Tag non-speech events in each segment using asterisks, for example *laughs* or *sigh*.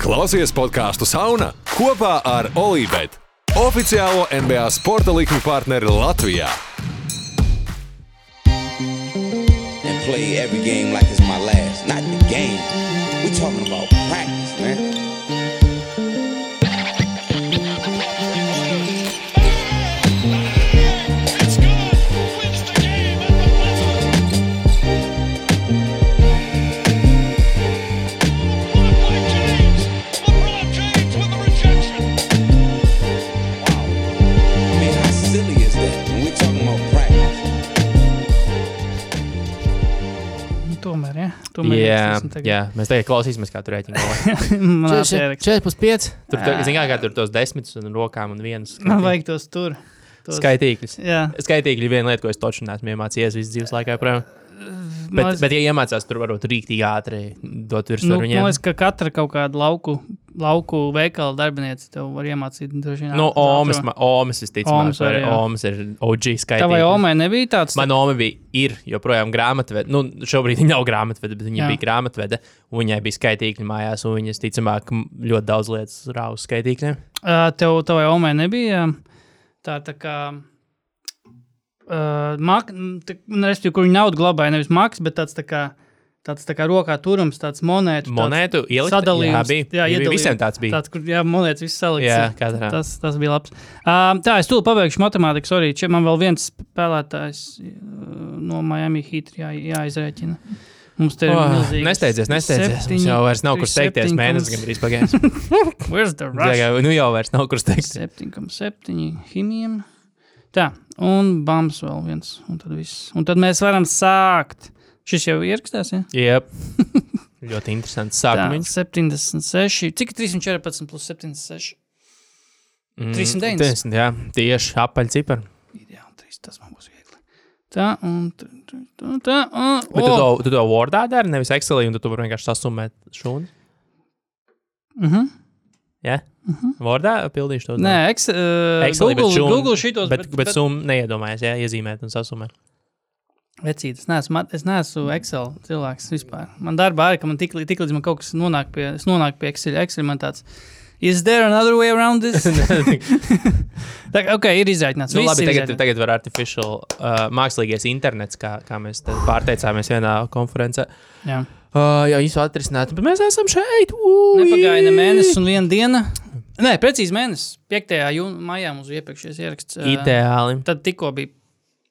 Klausies podkāstu Sauna kopā ar Olivetu, oficiālo NBA sporta likuma partneri Latvijā. play every game like it's my last. Not the game. We talking about Jā, jā, mēs tagad klausīsimies, kā tur rēķina. Man jāieraksta. 4 plus 5. Tur, zini, kā, kā tur tos desmitus un rokām un vienas Man vajag tos tur. Tos. skaitīgļus. Jā. Skaitīgļi ir viena lieta, ko es toču neesmu iemācījies visas dzīves laikā. Protams. Bet, Man liekas- bet, ja iemācās, tur varbūt rīktīgi ātri dot Nu, virsmu man viņiem. liekas, ka katra kaut kāda lauku, lauku veikala darbiniece tev var iemācīt. droši vien Nu, ātri. Omas, ma- Omas, visticamāk, Omas var, vai. Omas ir OG skaitīgi. Tavai omai nebija tāds. Man oma bija, ir joprojām grāmatvede. Nu, šobrīd viņa nav grāmatvede, bet viņa Jā. Bija grāmatvede. Viņai bija skaitīgļi mājās, un viņas, ticamāk, ļoti daudz lietas rāva uz skaitīgļiem. Ā, Tev, tavai omai nebija tā, tā kā. Uh, mak, tā, respektīvi, kur viņa naudu glabāja, nevis maks, bet tāds tā kā, tāds tā kā rokā turams, tāds monētu. Monētu ielikt? sadalījums. Jā, bija. Jā, iedalījums. visiem tāds bija. Tāds, kur jā, monētas viss salikts. Jā, katrā. Tas, tas bija labs. Uh, tā, es tūlīt pabeigšu matemātiku. Sorry, šeit man vēl viens spēlētājs no Miami Heat jā, jāizrēķina. Mums te ir Oh, milzīgs nesteidzies, nesteidzies. Mums jau vairs nav kur steigties. Mēnesis gan drīz pagājis. *laughs* Where's the rush? Tagad- Nu jau vairs nav kur steigties. 7,7 himijam. Tā, un bams vēl viens. Un tad, viss. un tad mēs varam sākt. Šis jau ir ierakstās, ja? Jep. *laughs* Ļoti interesants Tā, sākums. 76. Cik ir 314 plus 76? Mm, 390. 90, Jā, tieši apaļcipari. Ideāli, trīs, tas man būs viegli. Tā, un tā, tā, tā, un, Bet tu to, tu to Wordā dari, nevis Excelī, un tu vari vienkārši sasumēt šūnu. uh -huh. Jā, mm -hmm. Wordā pildīšu to. Nē, ex, uh, Excelī, bet Google, šūnu- Google šitos, bet, bet, bet summu neiedomājies, jā, iezīmēt un sasumēt. Vecīt, es neesmu, es neesmu Excel cilvēks vispār. Man darbā arī, ka man tik, tik līdz man kaut kas nonāk pie, es nonāku pie Excel, Excel man tāds. Is there another way around this? *laughs* *laughs* Tā, kā, ok, ir izreikināts. Nu, labi, tagad, tagad var artificial uh, mākslīgais internets, kā, kā mēs te pārteicāmies vienā konferencē. Jā. Uh, jā, īstenībā atrisināt, bet mēs esam šeit. Nepagāja ne mēnesis un viena diena. Nē, precīzi mēnesis. 5. Jūn, maijā mums bija iepriekšējais ieraksts. ā, Ideāli. Tad tikko bija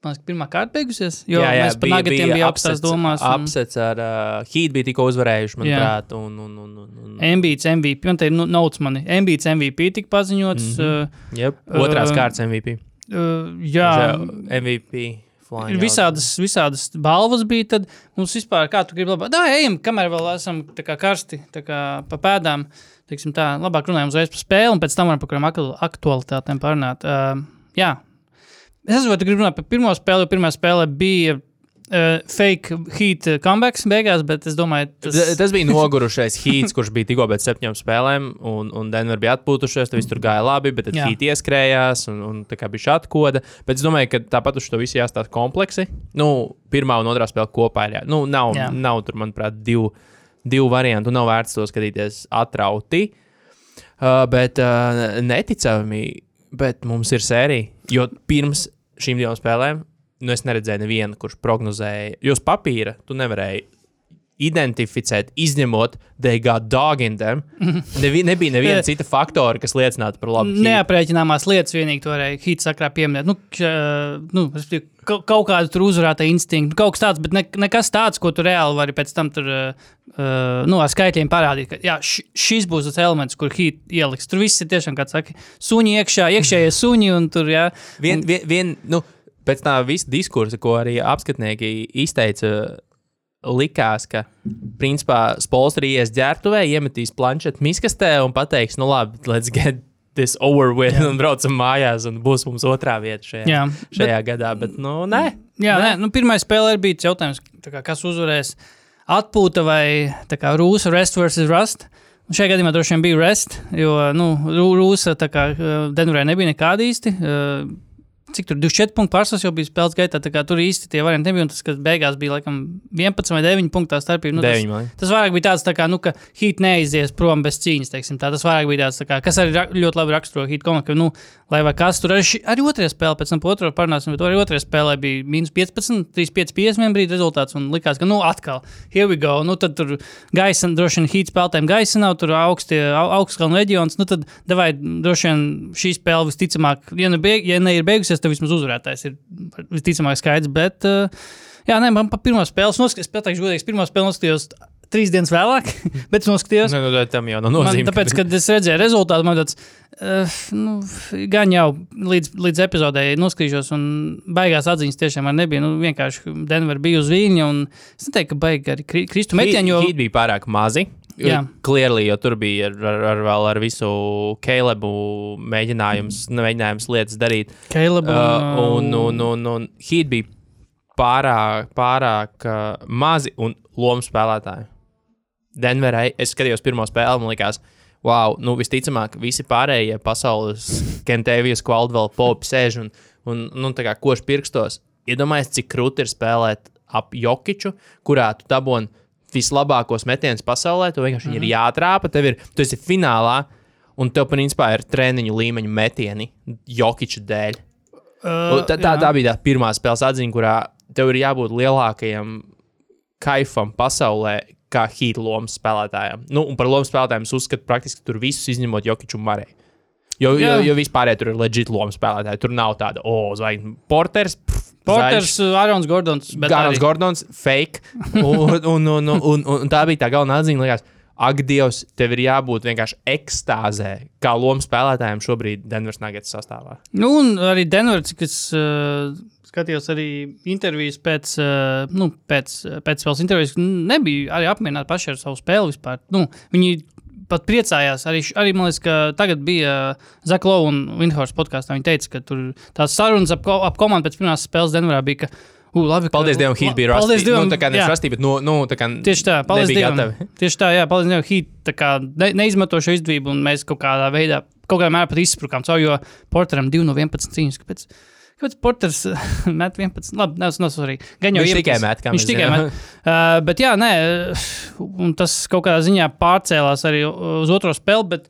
liekas, pirmā kārta beigusies. Jo jā, jā, mēs par nagatiem bijām apstās domās. un- Apsets ar uh, Heat bija tikko uzvarējuši, manuprāt. Un, un, un, un, un, Ambīts MVP, un te ir nu- notes mani. Ambīts MVP tika paziņots. Mm -hmm. Jep, otrās Uh, kārtas MVP. uh, jā, MVP. ir visādas, visādas balvas bija. Tad mums vispār, kā tu gribi, labāk, tā ejam, kamēr vēl esam kā karsti, kā pa pēdām. Teiksim, tā, labāk runājam uzreiz par spēli, un pēc tam varam par kādām aktu- aktualitātēm parunāt. Uh, jā, es saprotu, gribu runāt par pirmo spēli, jo pirmā spēle bija uh, fake heat comebacks beigās, bet es domāju, tas, Tas, tas bija nogurušais Heats, kurš bija tikko pēc septiņām spēlēm, un, un Denver bija atpūtušies. Tad viss tur gāja labi, bet tad. Heat ieskrējās, un, un tā kā bija šāda koda. Bet es domāju, ka tāpat uz to visu jāstāsta kompleksi. Nu, pirmā un otrā spēle kopā ir. Jā. Nu, nav, Jā. nav tur, manuprāt, divu, divu variantu. Nav vērts to skatīties atrauti. Uh, bet uh, neticami, bet mums ir sērija. Jo pirms šīm divām spēlēm, nu, es neredzēju nevienu, kurš prognozēja, jo uz papīra tu nevarēji identificēt, izņemot, they got dog in them. Nevi, nebija neviena cita faktora, kas liecinātu par labu. Neaprēķināmās lietas vienīgi to varēja hīt sakrā pieminēt. Nu, k, nu, respektīvi, kaut, kādu tur uzvarētā instinktu, kaut kas tāds, bet ne, nekas tāds, ko tu reāli vari pēc tam tur, uh, nu, ar skaitļiem parādīt. Ka, jā, šis būs tas elements, kur hīt ieliks. Tur viss ir tiešām, kā saka, suņi iekšā, iekšējie suņi un tur, jā. Vien, vien, vien, nu, pēc tā visa diskursa, ko arī apskatnieki izteica, likās, ka, principā, Spolstri ies ģērbtuvē, iemetīs planšetu miskastē un pateiks, nu labi, let's get this over with, Jā. un braucam mājās, un būs mums otrā vieta šajā, Jā, šajā bet, gadā. Bet, nu, nē, Jā, nē, nu, pirmā spēlē bijis jautājums, tā kā, kas uzvarēs atpūta vai kā Rūsa, Rest versus Rust. Un Šajā gadījumā droši vien bija Rest, jo nu, Rū- Rūsa uh, Denverē nebija nekāda īsti. uh, cik tur 24 punktu pārsvars jau bija spēles gaitā. Tur īsti tie varianti nebija. Tas, kas beigās bija laikam 11 vai 9 punktā starpība. Nu, Deviņi, man tas, liekas. tas vairāk bija tāds, tā kā, nu, ka Heat neizies prom bez cīņas. teiksim Tā. Tas vairāk bija tāds, tā kā, kas arī ļoti labi raksturo Heat komandu. Nu, lai vai kas tur arī, arī otrajā spēlē, pēc tam otro parunāsim, bet arī otrajā spēlē bija minus 15, 3-5, 50 brīdi rezultāts. Un likās, ka, nu, atkal, here we go. Nu, tad tur gaisa, droši vien Heat spēlētājiem gaisa nav, tur augstie, au- augstkalnu reģions. Nu, tad, devai, droši vien šī spēle visticamāk, ja ne, beig, ja ne ir beigusies, tad vismaz uzvarētājs ir visticamāk skaidrs. Bet, uh, jā, nē, man pa pirmā spēle, es pateikšu, godīgi, pirmā spēli noskatījos trīs dienas vēlāk, *laughs* bet es noskatījos. Nu, nu, tam jau nav Man, nozīme. tāpēc, kad es redzēju rezultātu, man tāds, uh, nu, gan jau līdz, līdz epizodē noskatīšos, un baigās atziņas tiešām man nebija. Nu, vienkārši Denver bija uz viņa, un es neteiktu, ka baigi arī kri- kristu metienu, jo Heat bija pārāk mazi. Jā. Clearly, jo tur bija ar, ar, ar, vēl ar visu Keilebu mēģinājums, mēģinājums lietas darīt. Caleb Uh, un, un, un, un Heat bija pārāk, pārāk uh, mazi un lomu spēlētāji. Denverai es skatījos pirmo spēli, man liekas, wow, nu visticamāk, visi pārējie pasaules *laughs* Kentēvijas, Kvaldvēl, Popi sēž un, un nu, tā kā koši pirkstos. Iedomājieties, cik krūti ir spēlēt ap Jokiču, kurā tu dabūni vislabākos metienus pasaulē. Tu vienkārši mm -hmm. ir jātrāpa, tev ir, tu esi finālā, un tev principā ir treniņu līmeņa metieni Jokiča dēļ. uh, Tā, tā, tā bija tā pirmā spēles atziņa, kurā tev ir jābūt lielākajam kaifam pasaulē, kā hīta lomas spēlētājam. Nu, un par lomu spēlētājiem es uzskatu praktiski tur visus izņemot Jokiču un Mariju. Jo, jo, jo vispār tur ir leģit lomu spēlētāji. Tur nav tāda, oh, zvaigznes, porters. pff, Porters, uh, Arons Gordons. Garants arī- Gordons, fake. Un, un, un, un, un, un tā bija tā galvenā atziņa. Likās, Ak, Dievs, tev ir jābūt vienkārši ekstāzē, kā lomu spēlētājiem šobrīd Denveras Nuggets sastāvā. Nu, un arī Denver, cik es uh, skatījos arī intervijas pēc, uh, nu, pēc, pēc spēles intervijas, nebija arī apmierināti paši ar savu spēli vispār. Nu, viņi pat priecājās. Arī, arī man liekas, ka tagad bija Zaklo un Vinhors podkāstā. Viņi teica, ka tur tās sarunas ap, ap komandu pēc pirmās spēles Denverā bija. Ka, uh, labi, ka- Paldies Dievam, Heat bija rasti. Paldies Dievam, nu, tā kā nevis rasti, bet nu, nu, tā kā Tieši tā, paldies Dievam. gatavi. *laughs* Tieši tā, jā, paldies Dievam. Heat tā kā ne, neizmanto šo izdevību, un mēs kaut kādā veidā, kaut kādā mērā pat izsprūkām caur, jo Porteram 2 no 11 cīņas. Kāpēc? Kāpēc Porters *laughs* met 11? Labi, nav tas svarīgi. Gan jau Viņš iepriekš- tikai met, kā Viņš tikai met. *laughs* Uh, bet jā, nē, un tas kaut kādā ziņā pārcēlās arī uz otro spēli, bet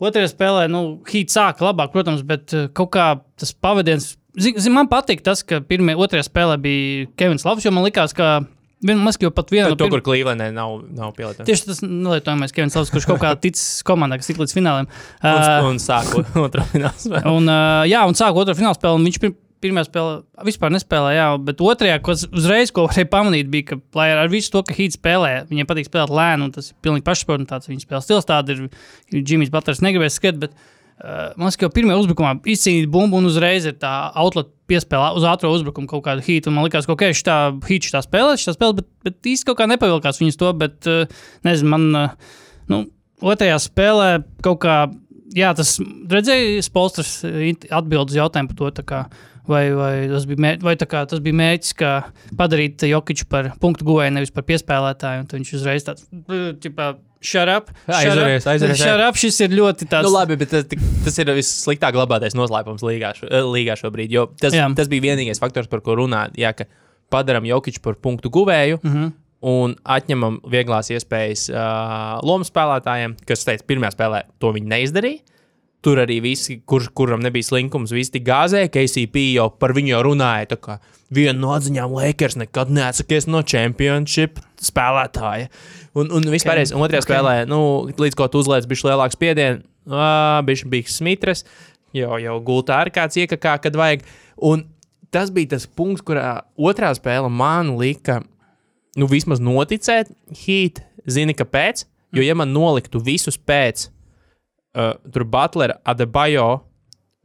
otrajā spēlē, nu, Heat sāka labāk, protams, bet uh, kaut kā tas pavadiens. Zin, zin, man patīk tas, ka pirmajā, otrajā spēlē bija Kevins Lavs, jo man likās, ka vien, mas, jau pat viena no To, pirm- kur Clevelandē nav, nav pielietots. Tieši tas nelietojamais Kevins Lavs, kurš kaut kā *laughs* ticis komandai, kas tik līdz fināliem. Un, Uh, un sāku otru finālu spēli. Un, uh, jā, un sāka otru fināla spēli. un Viņš pirmā spēlē vispār nespēlēja, jā, bet otrajā, kas uzreiz, ko varēja pamanīt, bija, ka, lai ar visu to, ka Heat spēlē, viņiem patīk spēlēt lēnu, un tas ir pilnīgi pašsaprotams, tāds viņa spēles stils, tāda ir Džimijs Butlers negribēs skriet, bet uh, man liekas, ka pirmajā uzbrukumā izcīnīt bumbu un uzreiz ir tā outlet piespēlē uz ātrā uzbrukuma kaut kādu Heat, un man liekas, ka ok, šī tā Heat šī tā spēlē, šī tā spēlē, bet, bet īsti kaut kā nepavilkās viņas to, bet uh, nezinu, man, uh, nu, otrajā spēlē kaut kā jā, tas redzēja, Spolsters atbild uz jautājumu par to. Kā, vai, vai, tas bija, mē, vai tā kā, tas bija mērķis, kā padarīt Jokiču par punktu guvēju, nevis par piespēlētāju. un tad Viņš uzreiz tāds - tipā, shut up. shut up, Aizveries, aizveries, up, šis ir ļoti tāds. Nu, labi, bet tas, tas ir vissliktāk glabātais noslēpums līgā, šo, eh, līgā šobrīd. Jo tas, Jā. tas bija vienīgais faktors, par ko runāt. Jā, ka padarām Jokiču par punktu guvēju. Mm. -hmm. Un atņemam vieglās iespējas uh, lomu spēlētājiem, kas teica, pirmā spēlē to viņi neizdarīja. Tur arī visi, kur, kuram nebija slinkums, visi tik gāzēja. KCP jau par viņu jau runāja. tā kā Viena no atziņām, Lakers nekad neatsakies no championship spēlētāja. Un, un vispār, okay. un otrajā okay. spēlē, nu, līdz ko tu uzliec, bija lielāks spiediens, bija bija smitras, jau, jau gultā ar kāds iekakā, kad vajag. Un tas bija tas punkts, kurā otrā spēle man lika, nu, vismaz noticēt, hīt, zini, kāpēc. Jo, ja man noliktu visus pēc uh, tur Butlera, Adebayo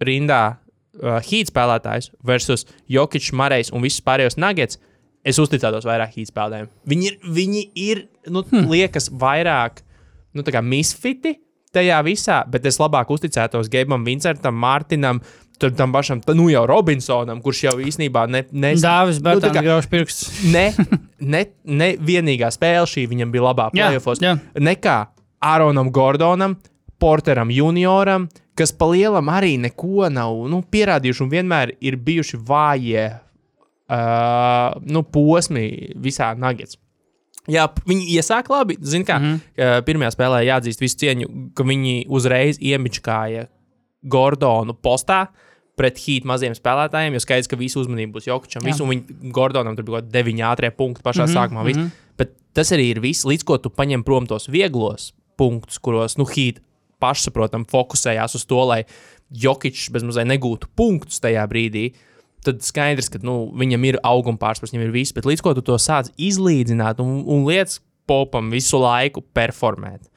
rindā uh, hīt spēlētājs versus Jokičs, Marejs un visus pārējos nuggets, es uzticētos vairāk hīt spēlētājiem. Viņi ir, viņi ir nu, hmm. liekas, vairāk nu, misfiti tajā visā, bet es labāk uzticētos Gabam, Vincentam, Mārtiņam. Tur tam pašam, nu jau Robinsonam, kurš jau īstenībā ne, ne, Dāvis nu, Bērtāns kā- grauž pirksts. ne, *laughs* ne, ne vienīgā spēle šī viņam bija labā playoffs. Nekā Aaronam Gordonam, Porteram Junioram, kas pa lielam arī neko nav nu, pierādījuši un vienmēr ir bijuši vājie uh, nu, posmi visā nagets. Jā, viņi iesāk labi. Zini, kā mm -hmm. pirmajā spēlē jāatzīst visu cieņu, ka viņi uzreiz iemičkāja Gordonu postā pret hītu maziem spēlētājiem, jo skaidrs, ka visu uzmanību būs Jokučam. Visu, un viņi, Gordonam tur bija kaut kādi deviņi ātrie punkti pašā mm -hmm. sākumā. Mm -hmm. Bet tas arī ir viss, līdz ko tu paņem prom tos vieglos punktus, kuros nu, hīta pašsaprotami fokusējās uz to, lai Jokičs bezmazliet negūtu punktus tajā brīdī. Tad skaidrs, ka nu, viņam ir auguma pārspēks, viņam ir viss, bet līdz ko tu to sāc izlīdzināt un, un lietas popam visu laiku performēt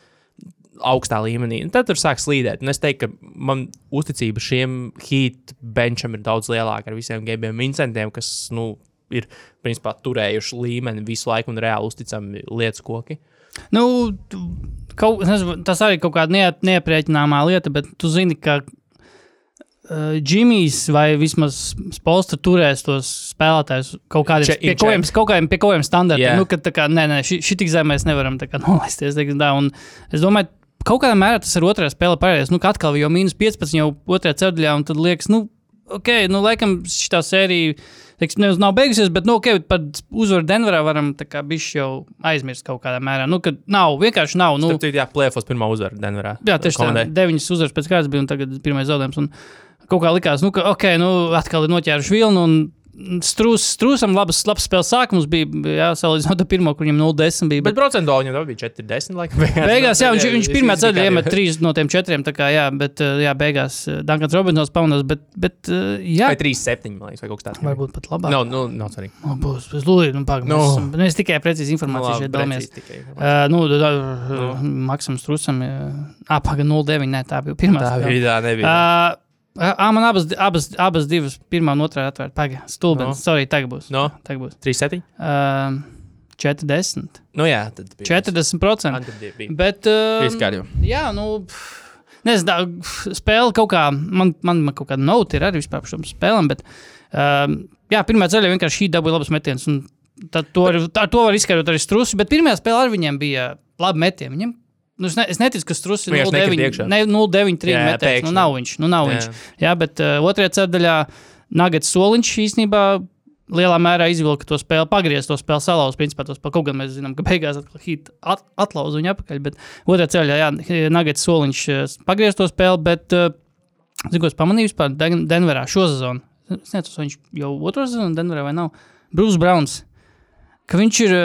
augstā līmenī. Un tad tur sāk slīdēt. Un es teiktu, ka man uzticība šiem hīta benčam ir daudz lielāka ar visiem gabiem incentiem, kas nu, ir principā turējuši līmeni visu laiku un reāli uzticami lietas koki. Nu, kaut, nezinu, tas arī kaut kāda neap, neaprēķināmā lieta, bet tu zini, ka uh, Džimijs vai vismaz Spolstra turēs tos spēlētājus kaut kādiem, pie, in kaut kādiem, pie kādiem standartiem. Yeah. Nu, ka, tā kā, nē, nē, šī, šī tik zem mēs nevaram tā kā nolaisties. teiksim Tā, un es domāju, kaut kādā mērā tas ir otrajā spēlē pareizi. Nu, ka atkal jau mīnus 15 jau otrajā ceturtajā, un tad liekas, nu, ok, nu, laikam šī sērija. Teiksim, nevis nav beigusies, bet, nu, okay, par uzvaru Denverā varam bišķi jau aizmirst kaut kādā mērā. Nu, kad nav, vienkārši nav. Nu, Tur jā, plēfos pirmā uzvara Denverā. Jā, tieši tā. Deviņas uzvaras pēc kārtas bija, un tagad pirmais zaudējums. Un kaut kā likās, nu, ka, ok, nu, atkal ir noķēruši vilnu. Strūs, strūsam labs, labs spēles sākums bija, jā, salīdzinot ar pirmo, kur viņam 0-10 bija. Bet procentuāli viņam bija 40, laikam. Beigās, jā, viņš, viņš pirmā ceļā iemet kārtībā. trīs no tiem četriem. tā Kā, jā, bet, eh, jā, beigās eh, Dankans Robinsons pamanās, bet, bet eh, jā, Vai 3-7, man liekas, vai kaut kas tāds. varbūt pat labāk. Nav, nu, nav svarīgi. No, būs, būs lūdzu, nu, pagaidām. Nu. Mēs, mēs tikai precīzi Nu, informāciju labi, šeit dalāmies. Uh, nu, da, da, Maksams Trusam, ah, pagaidām, 0,9. Nē, tā bija pirmā. Tā bija, tā nebija. Uh, Ah, man abas, abas, abas divas, pirmā un otrā atvērta. Pagaidām, stulbi. No. No. Sorry, tagad būs. No. Tagad būs. 3-7? Uh, 40. Nu jā, tad bija. 40%. Man tad bija. Bet, Trīs kārti jau. jā, nu, nezinu, spēle kaut kā, man, man, man kaut kāda nauta ir arī vispār par šīm spēlēm, bet, um, jā, pirmā ceļā vienkārši šī dabūja labas metienas, un tad to, ar, ar to var izskaidrot arī strusi, bet pirmajā spēlē ar viņiem bija labi metieni. Viņiem, nu, es, ne, es neticu, ka strusi ir Vienkārši nekrita iekšā. 0,9, ne, 0,93 Jā, metiens. pēkšņi. Nu, nav viņš, nu, nav Jā. viņš. Jā, bet uh, otrajā ceļā Nagats soliņš īstenībā lielā mērā izvilka to spēli, pagriezis to spēli, salauz. Principā tos kaut gan mēs zinām, ka beigās atkal hit at, atlauza viņu atpakaļ. Bet otrajā ceļā, jā, Nagats soliņš eh, pagriez to spēli, bet, uh, zinu, ko es pamanīju vispār Den Denverā šo sezonu. Es nezinu, viņš jau otru sezonu Denverā vai nav. Brūss Browns. Ka viņš ir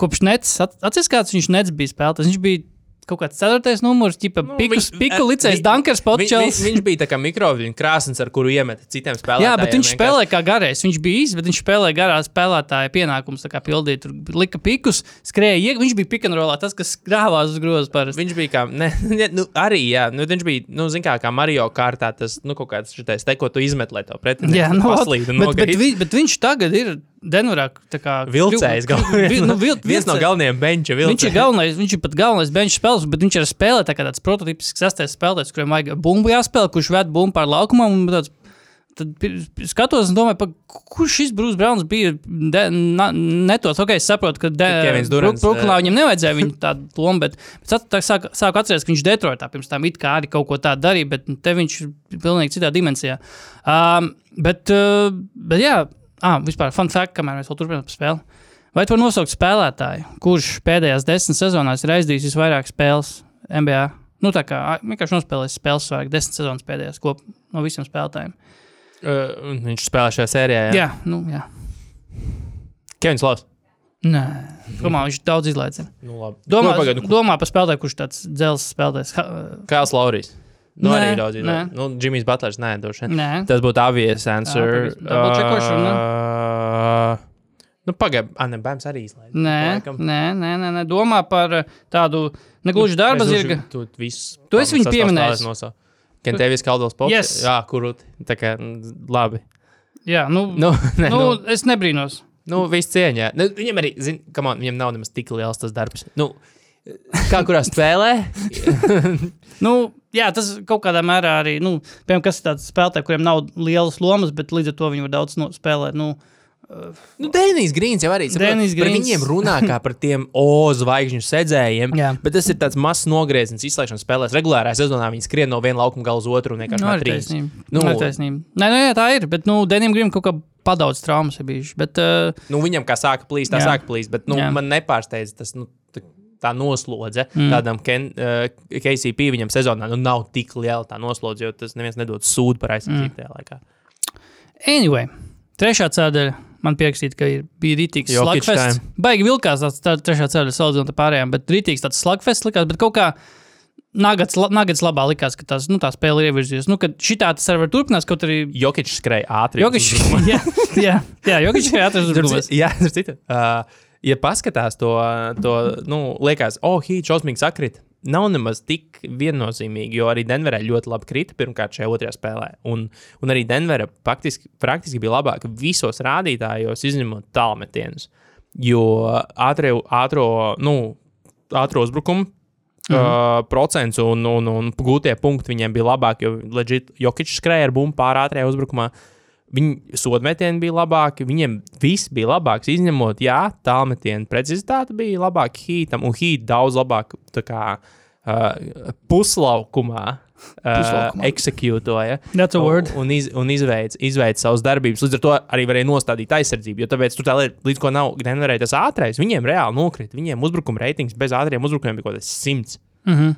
kopš Nets, at, atceries kāds viņš Nets bija spēlētājs. Viņš bija kaut kāds ceturtais numurs, tipa Nu, pikus, viņš- piku eh, licējs, vi- Dunkers, Vi, vi, Potčels. viņš bija tā kā mikroviļņu krāsns, ar kuru iemet citiem spēlētājiem. Jā, bet viņš vienkārši. spēlēja kā garais. Viņš bija īsts, bet viņš spēlēja garā spēlētāja pienākumus. tā kā Pildīja, tur lika pikus, skrēja. iek- Viņš bija pikanrolā, tas, kas grāvās uz groza parasti. Viņš bija kā, ne, *laughs* ne, nu, arī, jā, nu, viņš bija, nu, zin kā, kā Mario kārtā, tas, nu, kaut kāds šitais, te, ko tu izmet, lai to pretinieks Jā, nu, un bet, bet, nogrīt. vi, bet viņš tagad ir Denverā. tā kā Vilcējs galvenais. vi- nu, vil, Viens no galvenajiem benča Viņš ir vilcējiem. galvenais, viņš ir pat galvenais bench spēlētājs, bet viņš ir spēlē tā kā tāds prototypisks sastais spēlētājs, kuriem vajag bumbu jāspēlē, kurš ved bumbu pār laukumam. un Tāds, tad skatos un domāju, pa, kurš šis Brūss Browns bija. De, na, netos, ok, es saprotu, ka Brooklynā eh. viņam nevajadzēja viņu tādu lomu, bet bet tā sāku, sāku atcerēties, ka viņš Detroitā pirms tam it kā arī kaut ko tādu darīja, bet te viņš ir pilnīgi citā dimensijā. Um, bet, uh, bet jā, ah, vispār fun fact, kamēr mēs vēl turpinām spēli. Vai tu vari nosaukt spēlētāju, kurš pēdējās desmit sezonās ir aizdījis visvairāk spēles NBA? Nu, tā kā vienkārši nospēlējis spēles vairāk, desmit sezonas pēdējās kop no visiem spēlētājiem. Uh, viņš spēlē šajā sērijā. Jā, jā nu, jā. Kevins Lavs. Nē, domā, viņš daudz izlaiž. Nu, labi. Domā, nu, pagaid, nu, domā par spēlētāju, kurš tāds dzelzs spēlētājs. Kāls Laurijs. Nu, Nē, arī daudz izlaiž. Nu, Džimijs Butlers, nē, droši vien. Tas būtu avies answer. Double checkošana, ne? Uh, nu, pagaid, ah, ne, Bēms arī izlaiž. nē, Laikam. nē, nē, nē, nē. Domā par uh, tādu negluži darba Es zirga. Tu, visu, Tu esi viņu pieminējis. Kentēvis Kaldovs Pops. Yes. Jā, kur tā kā labi. Jā, nu, Nu, *laughs* ne, nu, nu, es nebrīnos. nu viss cieņā. Nu, viņam arī, zin, on, viņam nav nemaz tik liels tas darbs. Nu, kā kurā spēlē? *laughs* Nu, jā, tas kaut kādā mērā arī, nu, piemēram, kas ir tāds spēlētājs, kuriem nav lielas lomas, bet līdz ar to viņi var daudz no, spēlēt. Nu, Nu, Dēnijas Grīns jau arī Grīns. viņiem runā kā par tiem O zvaigžņu sedzējiem. Jā. Bet tas ir tāds mazs nogrieziens izslēgšanas spēlēs. Regulārā sezonā viņi skrien no viena laukuma gala uz otru un vienkārši Nu, no ar trīs. Nu, Nu, ar taisnību. Nē, nē, tā ir. Bet, nu, Denim Grim kaut kā padaudz traumas ir bijušas. Bet, uh, nu, viņam kā sāka plīst, tā Jā. sāka plīst. Bet nu, Jā. man nepārsteidz tas. Nu, t- Tā noslodze mm. tādam Ken, uh, KCP viņam sezonā nu, nav tik liela tā noslodze, jo tas neviens nedod sūdu par aizsardzību mm. tajā laikā. anyway, trešā cēdeļa. Man pierakstīja, ka ir, bija rītīgs slagfests. Baigi vilkās tāds tā, trešā cēdeļa salīdzinot ar pārējām, bet rītīgs tāds slagfests likās, bet kaut kā Nagats, Nagats labā likās, ka tās, nu, tā spēle ir ievirzījusies. Nu, ka šitā tas arī var turpinās, kaut arī Jokic skrēja ātri. Jokic, *laughs* jā, jā, jā, Jokic uzbrukums. citu- Jā, tas ir citu. Uh, ja paskatās to, to nu, liekas, oh, hīt, šausmīgi sakrit. Nav nemaz tik viennozīmīgi, jo arī Denverē ļoti labi krita pirmkārt šajā otrajā spēlē. Un, un arī Denverē praktiski, praktiski bija labāka visos rādītājos, izņemot tālmetienus. Jo ātrie, ātro, nu, ātro uzbrukumu mm -hmm. uh, procents un, un, un gūtie punkti viņiem bija labāki, jo leģit Jokic skrēja ar bumbu pār ātrajā uzbrukumā. Viņa sodmetieni bija labāki, viņiem viss bija labāks, izņemot, jā, tālmetienu precizitāte bija labāka hītam, un hīt daudz labāk kā uh, puslaukumā. Uh, Puslaukumā. Execūtoja. That's a word. Un, iz, un izveic, izveic savas darbības. Līdz ar to arī varēja nostādīt aizsardzību. Jo tāpēc tur tā lieta, līdz ko nav Denverē tas ātrais, viņiem reāli nokrita. Viņiem uzbrukuma reitings bez ātriem uzbrukumiem bija kaut kāds simts. Mm -hmm.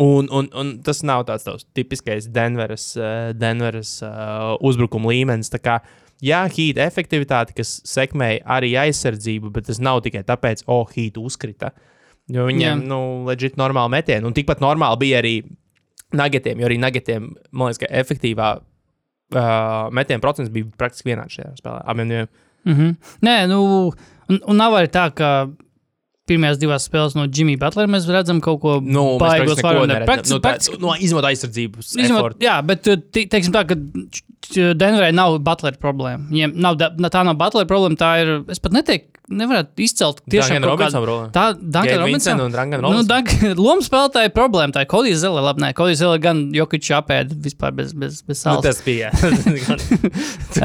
Un, un, un tas nav tāds tipiskais Denveras, uh, Denveras uh, uzbrukuma līmenis. Jā, hīta efektivitāte, kas sekmēja arī aizsardzību, bet tas nav tikai tāpēc, ka oh, hīta uzkrita. Jo viņiem, Jā. nu, leģit normāli metieni. Un tikpat normāli bija arī nagetiem, jo arī nagetiem, man liekas, ka efektīvā uh, metienu procents bija praktiski vienāds šajā spēlē. Abiem diviem. Mm -hmm. Nē, nu, un, un nav arī tā, ka pirmajās divās spēlēs no Jimmy Butlera mēs redzam kaut ko Nu, mēs baigos praktiski neko vairāk. neredzam. Praktiski- Nu, praktiski- no, izņemot aizsardzības. Effortu. jā, bet uh, te- teiksim tā, ka Denverai nav Butlera problēma. Viņiem nav, tā nav Butlera problēma, tā ir, es pat neteiktu, nevarētu izcelt tiešām kaut kādu- problēma. Tā Duncan Gabe Robinson. Vincent un Duncan Nu, Robinson. Duncan, lomu spēlētāja problēma, tā ir Kodijs Zele, labi, nē, Kodijs Zele gan Jokic apēda vispār bez, bez, bez Nu, sāls. tas bija. *laughs*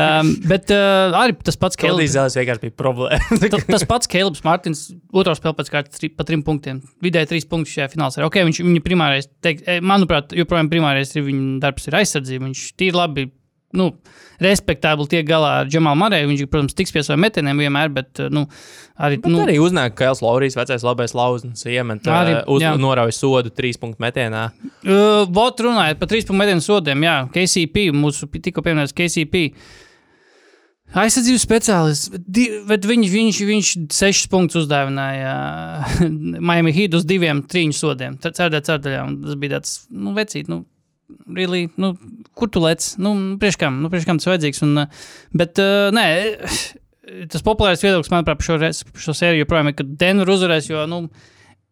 um, bet uh, arī tas pats Kādīs Kelvins. zēles vienkārši bija problēma. Ta- Tas pats Kalniņš Mārtiņš, otrs spēlē pēc kārtas tri, pa trim punktiem. Vidēji trīs punktus šajā finālā. Okay, viņš viņa primārais, teik, eh, manuprāt, joprojām primārais ir viņa darbs, ir aizsardzība. Viņš tīri labi, nu, respektabli tiek galā ar Džamalu Marēju. Viņš, protams, tiks pie saviem metieniem vienmēr, bet, eh, nu, arī. Nu, Nu, arī uznāk, ka Kails Laurijas vecais labais lauznis iemet Arī, uh, uz, jā. norauj sodu trīs punktu metienā. Uh, Vot runājot par trīs punktu metienu sodiem, jā, KCP, mūsu tikko pieminēts KCP. Aizsardzības speciālists, bet bet viņš, viņš, viņš sešus punktus uzdāvināja *laughs* Miami Heat uz diviem trīņu sodiem. Ceturtajā ceturtajā. Tas bija tāds, nu, vecīt, nu, really, nu, kur tu lec? Nu, priekš kam, nu, priekš kam tas vajadzīgs. Un, uh, bet, uh, nē, *sighs* tas populārais viedoklis, manuprāt, par šo, par šo sēriju joprojām ir, ka Denver uzvarēs, jo, nu,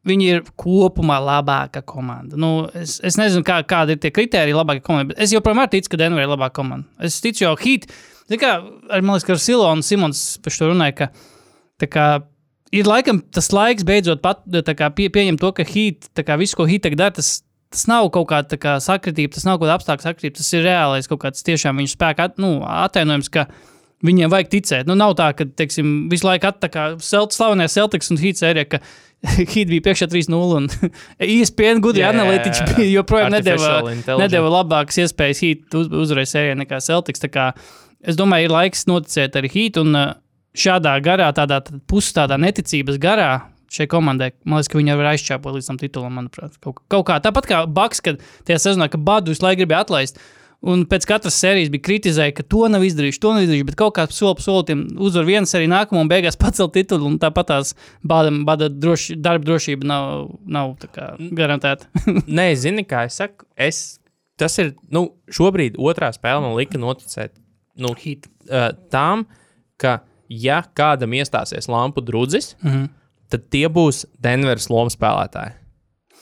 Viņi ir kopumā labāka komanda. Nu, es, es nezinu, kā, kādi ir tie kriteriji, labākā komanda. Bet es joprojām ticu, ka Denver ir labāka komanda. Es ticu, jo Heat, kā, ar, man liekas, ka ar Silonu Simons par to runāja, ka kā, ir laikam tas laiks beidzot pat, kā, pie, pieņemt to, ka Heat, visu, ko Heat dara, tas, tas nav kaut kāda tā kā, sakritība, tas nav kaut kāda apstākļa sakritība, tas ir reālais kaut kāds tiešām viņu spēka at, nu, atainojums. ka Viņiem vajag ticēt. Nu, nav tā, ka, teiksim, visu laiku atpakaļ slavenais Celtics un Heat sērija, ka *laughs* Heat bija priekšā 3-0 un *laughs* ESPN gudri jā, analītiķi bija joprojām nedēva, nedēva labākas iespējas Heat uz, uzvarēt sērijā nekā Celtics. Tā kā Es domāju, ir laiks noticēt arī Heat un uh, šādā garā, tādā pusstādā neticības garā. Šai komandai, man liekas, ka viņi jau ir aizķēpuši līdz tam titulam, manuprāt. Kaut, kaut kā tāpat kā Baks, kad tajā sezonā, ka Badu visu laiku gribēja atlaist. Un pēc katras sērijas bija kritizēja, ka to nav izdarījuši, to nav izdarījuši. Bet kaut kā soli pa solim uzvar vienu sēriju, nākamo un beigās *laughs* pacelt titulu. Un tāpat tās bada, bada droši, darba drošība nav, nav garantēta. *laughs* Nē, zini, kā es saku, es, tas ir, nu, šobrīd otrā spēle man lika noticēt nu, uh, tām, ka, ja kādam iestāsies lampu drudzis, mm. -hmm. Tad tie būs Denveras lomu spēlētāji.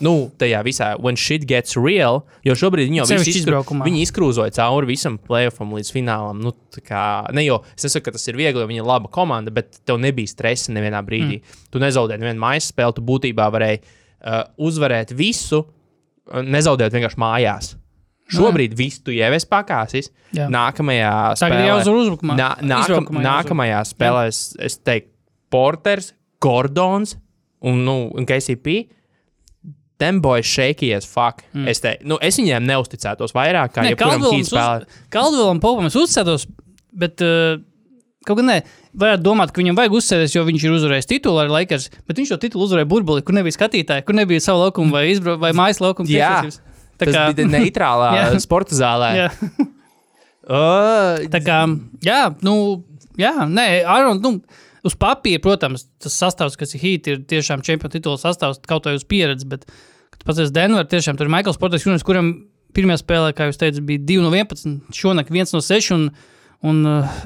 Nu, tajā visā, when shit gets real, jo šobrīd viņi jau visi izbraukumā. viņi izkrūzoja cauri visam playoffam līdz finālam. Nu, kā, ne jau es nesaku, ka tas ir viegli, jo viņi ir laba komanda, bet tev nebija stresa nevienā brīdī. Mm. Tu nezaudēji nevienu mājas spēli, tu būtībā varēji uh, uzvarēt visu, uh, nezaudējot vienkārši mājās. Šobrīd viss tu jau esi pakāsis. Jā. Nākamajā spēlē, jāuzvar uzbrukumā. Nā, nākam, nākamajā spēlē es, es teiktu, Porters, Gordons un, nu, un KCP. Them boys shakies, fuck. Mm. Es, te, nu, es viņiem neusticētos vairāk, kā Kaldvēlam hīt spēlē. uz- Kaldvēlam Popam es uzticētos, bet uh, kaut kā nē, varētu domāt, ka viņam vajag uzsēsties, jo viņš ir uzvarējis titulu ar Lakers, bet viņš to titulu uzvarēja burbulī, kur nebija skatītāji, kur nebija savu laukumu vai, izbra... vai mājas laukumu. Jā. Tā Tas kā, bija neitrālā *laughs* sporta zālē. jā, *laughs* Uh, tā kā, jā, nu, jā, nē, Aaron, nu, uz papīra, protams, tas sastāvs, kas ir Heat, ir tiešām čempionu titula sastāvs, kaut vai uz pieredzi, bet, kad pats esi Denver, tiešām tur ir Maikls Porters, Junis, kuram pirmajā spēlē, kā jūs teicat, bija 2 no 11, šonakt 1 no 6 un, un uh,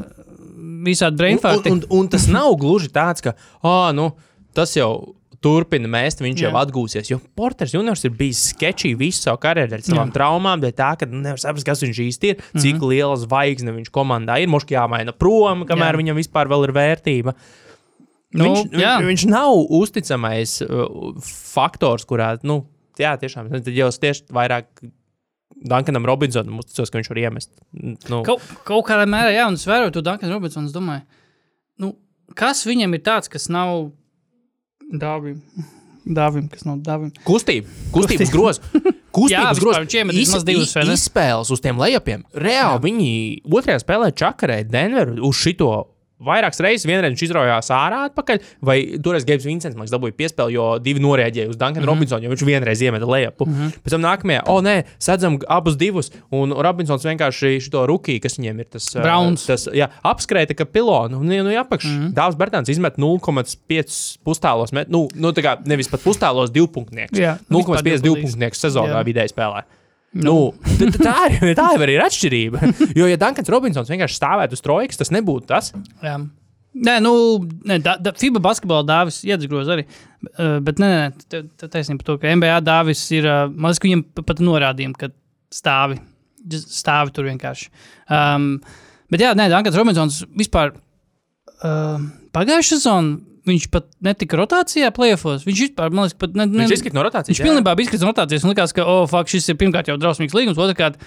visādi un, brainfarti. un, un tas nav gluži tāds, ka oh, nu, tas jau turpina mēst, viņš Jā. jau atgūsies. Jo Porters juniors ir bijis sketčī visu savu karjeru ar savām traumām, bet tā, ka nu, nevar saprast, kas viņš īsti ir, cik mm. -hmm. liela zvaigzne viņš komandā ir. Mums jāmaina prom, kamēr Jā. Viņam vispār vēl ir vērtība. Nu, viņš, jā. viņš, nav uzticamais uh, faktors, kurā, nu, jā, tiešām, tad jau es tieši vairāk Dunkanam Robinsonam uzticos, ka viņš var iemest. Nu, Kaut, kaut kādā mērā, jā, un es vēroju to Dunkanu Robinsonu. Es domāju, nu, kas viņam ir tāds, kas nav dāvim? Dāvim, kas nav dāvim. Kustība, kustības grozs. *laughs* Kustības Jā, grozs. viņš iemet vismaz ne? Izspēles uz tiem lejupiem. Reāli viņi otrajā spēlē čakarēja Denveru uz šito. Vairākas reizes, vienreiz viņš izraujās ārā atpakaļ, vai toreiz Gabs Vincents man dabūja piespēli, jo divi norēģēja uz Dunkanu mm. -hmm. Robinsonu, jo viņš vienreiz iemeta lejupu. Mm -hmm. Pēc tam nākamajā, o nē, sadzam abus divus, un Robinsons vienkārši šo rookie, kas viņiem ir tas, uh, Browns. tas jā, apskrēja kā pilonu, un nu, apakš. Mm. -hmm. Dāvs Bērtāns izmet 0,5 pustālos, met, nu, nu, tā kā nevis pat pustālos divpunktnieks. Jā, 0,5 vispār divpunktnieks sezonā Jā. vidēji spēlē. Nu, t- tā, ir, *laughs* tā jau ir atšķirība. *laughs* Jo, ja Dunkans Robinsons vienkārši stāvētu uz trojkas, tas nebūtu tas. Jā. Nē, nu, nē, da, da, FIBA basketbola dāvis iedzīvos arī. Uh, bet, nē, nē, te- te taisnība par to, ka NBA dāvis ir. Uh, man liekas, ka viņam pa- pat norādījumi, ka stāvi. Stāvi tur vienkārši. Um, bet, jā, nē, Dankans Robinsons vispār uh, pagājušā sezonā. Viņš pat netika rotācijā, plēfos. Viņš vispār, man liekas, pat ne, ne, Viņš izkrīt no rotācijas. Viņš pilnībā bija izkrits no rotācijas un likās, ka, oh, fuck, šis ir pirmkārt jau drausmīgs līgums, otrkārt,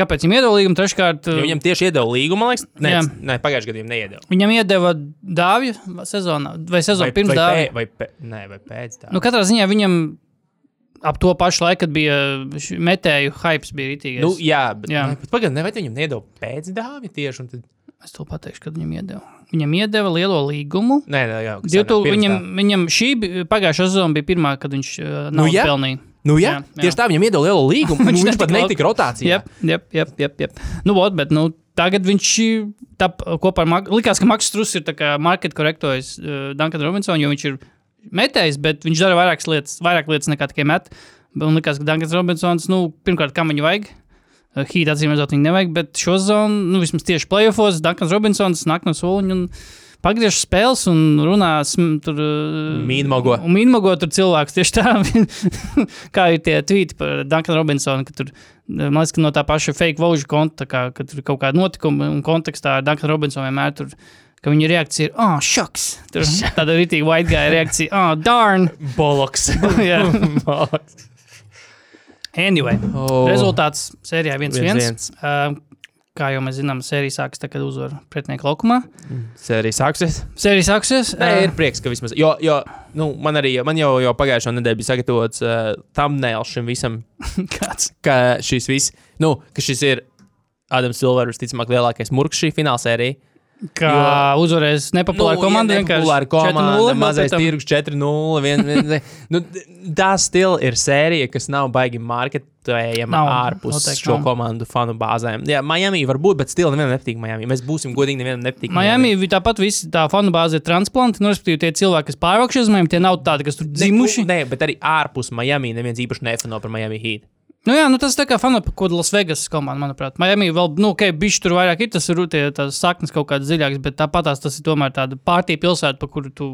kāpēc viņam iedod līgumu, treškārt, Jo viņam tieši iedeva līgumu, man liekas, ne, Jā. ne pagājušajā gadā neiedeva. viņam iedeva dāvju sezonā, vai sezonu pirms vai, dāvja. pē, vai, pē, nē, vai pēc tam. Nu, katrā ziņā viņam ap to pašu laiku, kad bija metēju hypes, bija rītīgais. Nu, jā, bet, Jā. jā. bet pagaidi, ne, vai viņam neiedeva pēc dāvja tieši? Tad... Es to pateikšu, kad viņam iedeva. Viņam iedeva lielo līgumu. Nē, nē, jā, kas 2000, senāk, pirms viņam, viņam šī pagājušā sezona bija pirmā, kad viņš uh, Nu, nav jā. pelnījis. Nu, jā, Jā, jā, tieši tā viņam iedeva lielu *laughs* līgumu. Viņš viņš, viņš pat netika rotācijā. Jā, jā, jā, jā. Nu, ot, bet nu, tagad viņš tap, kopā ar Maku. Likās, ka Maks Strunke ir market korektojas uh, Dunkanu Robinsonu, jo viņš ir metējis, bet viņš dara vairākas lietas, vairāk lietas nekā tikai met. Un likās, ka Dunkans Robinsons, nu, pirmkārt, kam viņu vajag. Uh, Hīt atzīmē, ka viņu nevajag, bet šo zonu, nu, vismaz tieši playoffs, Dunkans Robinsons nāk no soliņa un pagriež spēles un runā tur. uh, Mīnmogo. Un mīnmogo tur cilvēks tieši tā, *laughs* kā ir tie tweeti par Dunkanu Robinsonu, ka tur, man liekas, ka no tā paša fake vožu konta, kā, ka tur kaut kāda notikuma un kontekstā ar Dunkanu Robinsonu vienmēr tur. Ka viņa reakcija ir, ah, oh, šoks. Tur *laughs* tāda rītīga white guy reakcija, ah, oh, darn. Boloks. *laughs* Anyway, Oh. rezultāts sērijā 1-1. 1-1. Uh, kā jau mēs zinām, sērija sākas tad, kad uzvar pretinieku laukumā. Sērija sāksies. Sērija sāksies. Nē, ā, ir prieks, ka vismaz. Jo, jo nu, man arī man jau, jau pagājušā nedēļa bija sagatavots uh, thumbnails šim visam, *laughs* kāds. ka šis viss, nu, ka šis ir Adams Silvers, visticamāk, lielākais murks šī finālsērija. Kā jo, uzvarēs nepopulāra nu, komanda. Populāra komanda, mazais tirgus 4-0. vien- vien- Nu, tā stila ir sērija, kas nav baigi marketējama Nav, ārpus noteikti šo nav. komandu fanu bāzēm. Jā, Miami var būt, bet stila nevienam nepatīk Miami. Mēs būsim godīgi, nevienam nepatīk. Miami vi- tāpat visi tā fanu bāze ir transplanti. Nu, respektīvi, tie cilvēki, kas pārvākšies uz Miami, tie nav tādi, kas tur dzimuši. Nē, bet arī ārpus Miami neviens īpaši nefano par Miami Heat. Nu, jā, nu, tas tā kā fanu par kaut kādu Las Vegas komandu, manuprāt. Miami vēl, nu, ok, bišķi tur vairāk ir, tas ir tie, tās saknes kaut kādas dziļākas, bet tāpat tās tas ir tomēr tāda pārtī pilsēta, pa kuru tu.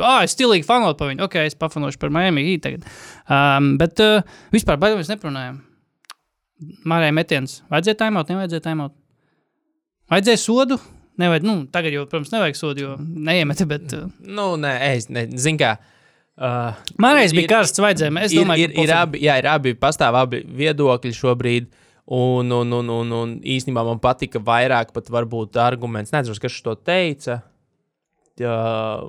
Ah, es stilīgi fanot par viņu. Ok, es pafanošu par Miami Heat tagad. Um, bet uh, vispār baigi mēs neprunājam. Mārēja metiens. Vajadzēja taimot, nevajadzēja taimot. Vajadzēja sodu. Nevajag, nu, tagad jau, protams, nevajag sodu, jo neiemeti, bet. Uh, Nu, nē, es nezinu, kā. Uh, Mārējais bija Ir- karsts, vajadzēja. Es ir, domāju, ir, ir, abi, jā, ir abi, pastāv abi viedokļi šobrīd. Un, un, un, un, un īstenībā man patika vairāk pat varbūt arguments. Nezinu, kas to teica. Jā,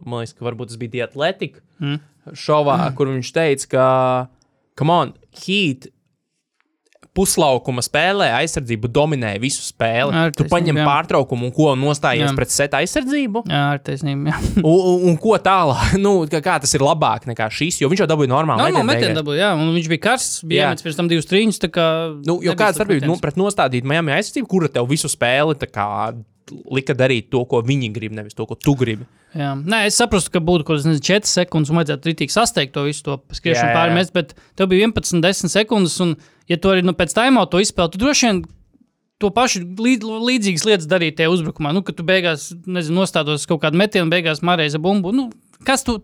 man liekas, ka varbūt tas bija Dietletika Mm. šovā, mm. kur viņš teica, ka, come on, Heat puslaukuma spēlē aizsardzību dominē visu spēli. Ar tu paņem jā. pārtraukumu un ko nostājies Jā. pret seta aizsardzību. Jā, ar taisnību. Un, un, ko tālāk? *laughs* Nu, kā, kā tas ir labāk nekā šis? Jo viņš jau dabūja normāli. Normāli metienu beigās. dabūja, jā, un viņš bija karsts, bija Jā. iemetis pirms tam divus trīņus, tā kā... Nu, jo kāda starpība nu, pret nostādīt Miami aizsardzību, kura tev visu spēli tā kā lika darīt to, ko viņi grib, nevis to, ko tu gribi. Jā. Nē, es saprotu, ka būtu kaut kādas 4 sekundes, un vajadzētu rītīgi sasteigt to visu to skriešanu Jā, jā, pāri jā. mest, bet tev bija 11, 10 sekundes, un, ja tu arī nu, pēc tam to izspēlēji, tu droši vien to pašu līd, līdzīgas lietas darīji tajā uzbrukumā. Nu, kad tu beigās, nezinu, nostādos kaut kādu metienu, beigās marēza bumbu. Nu, kas tu,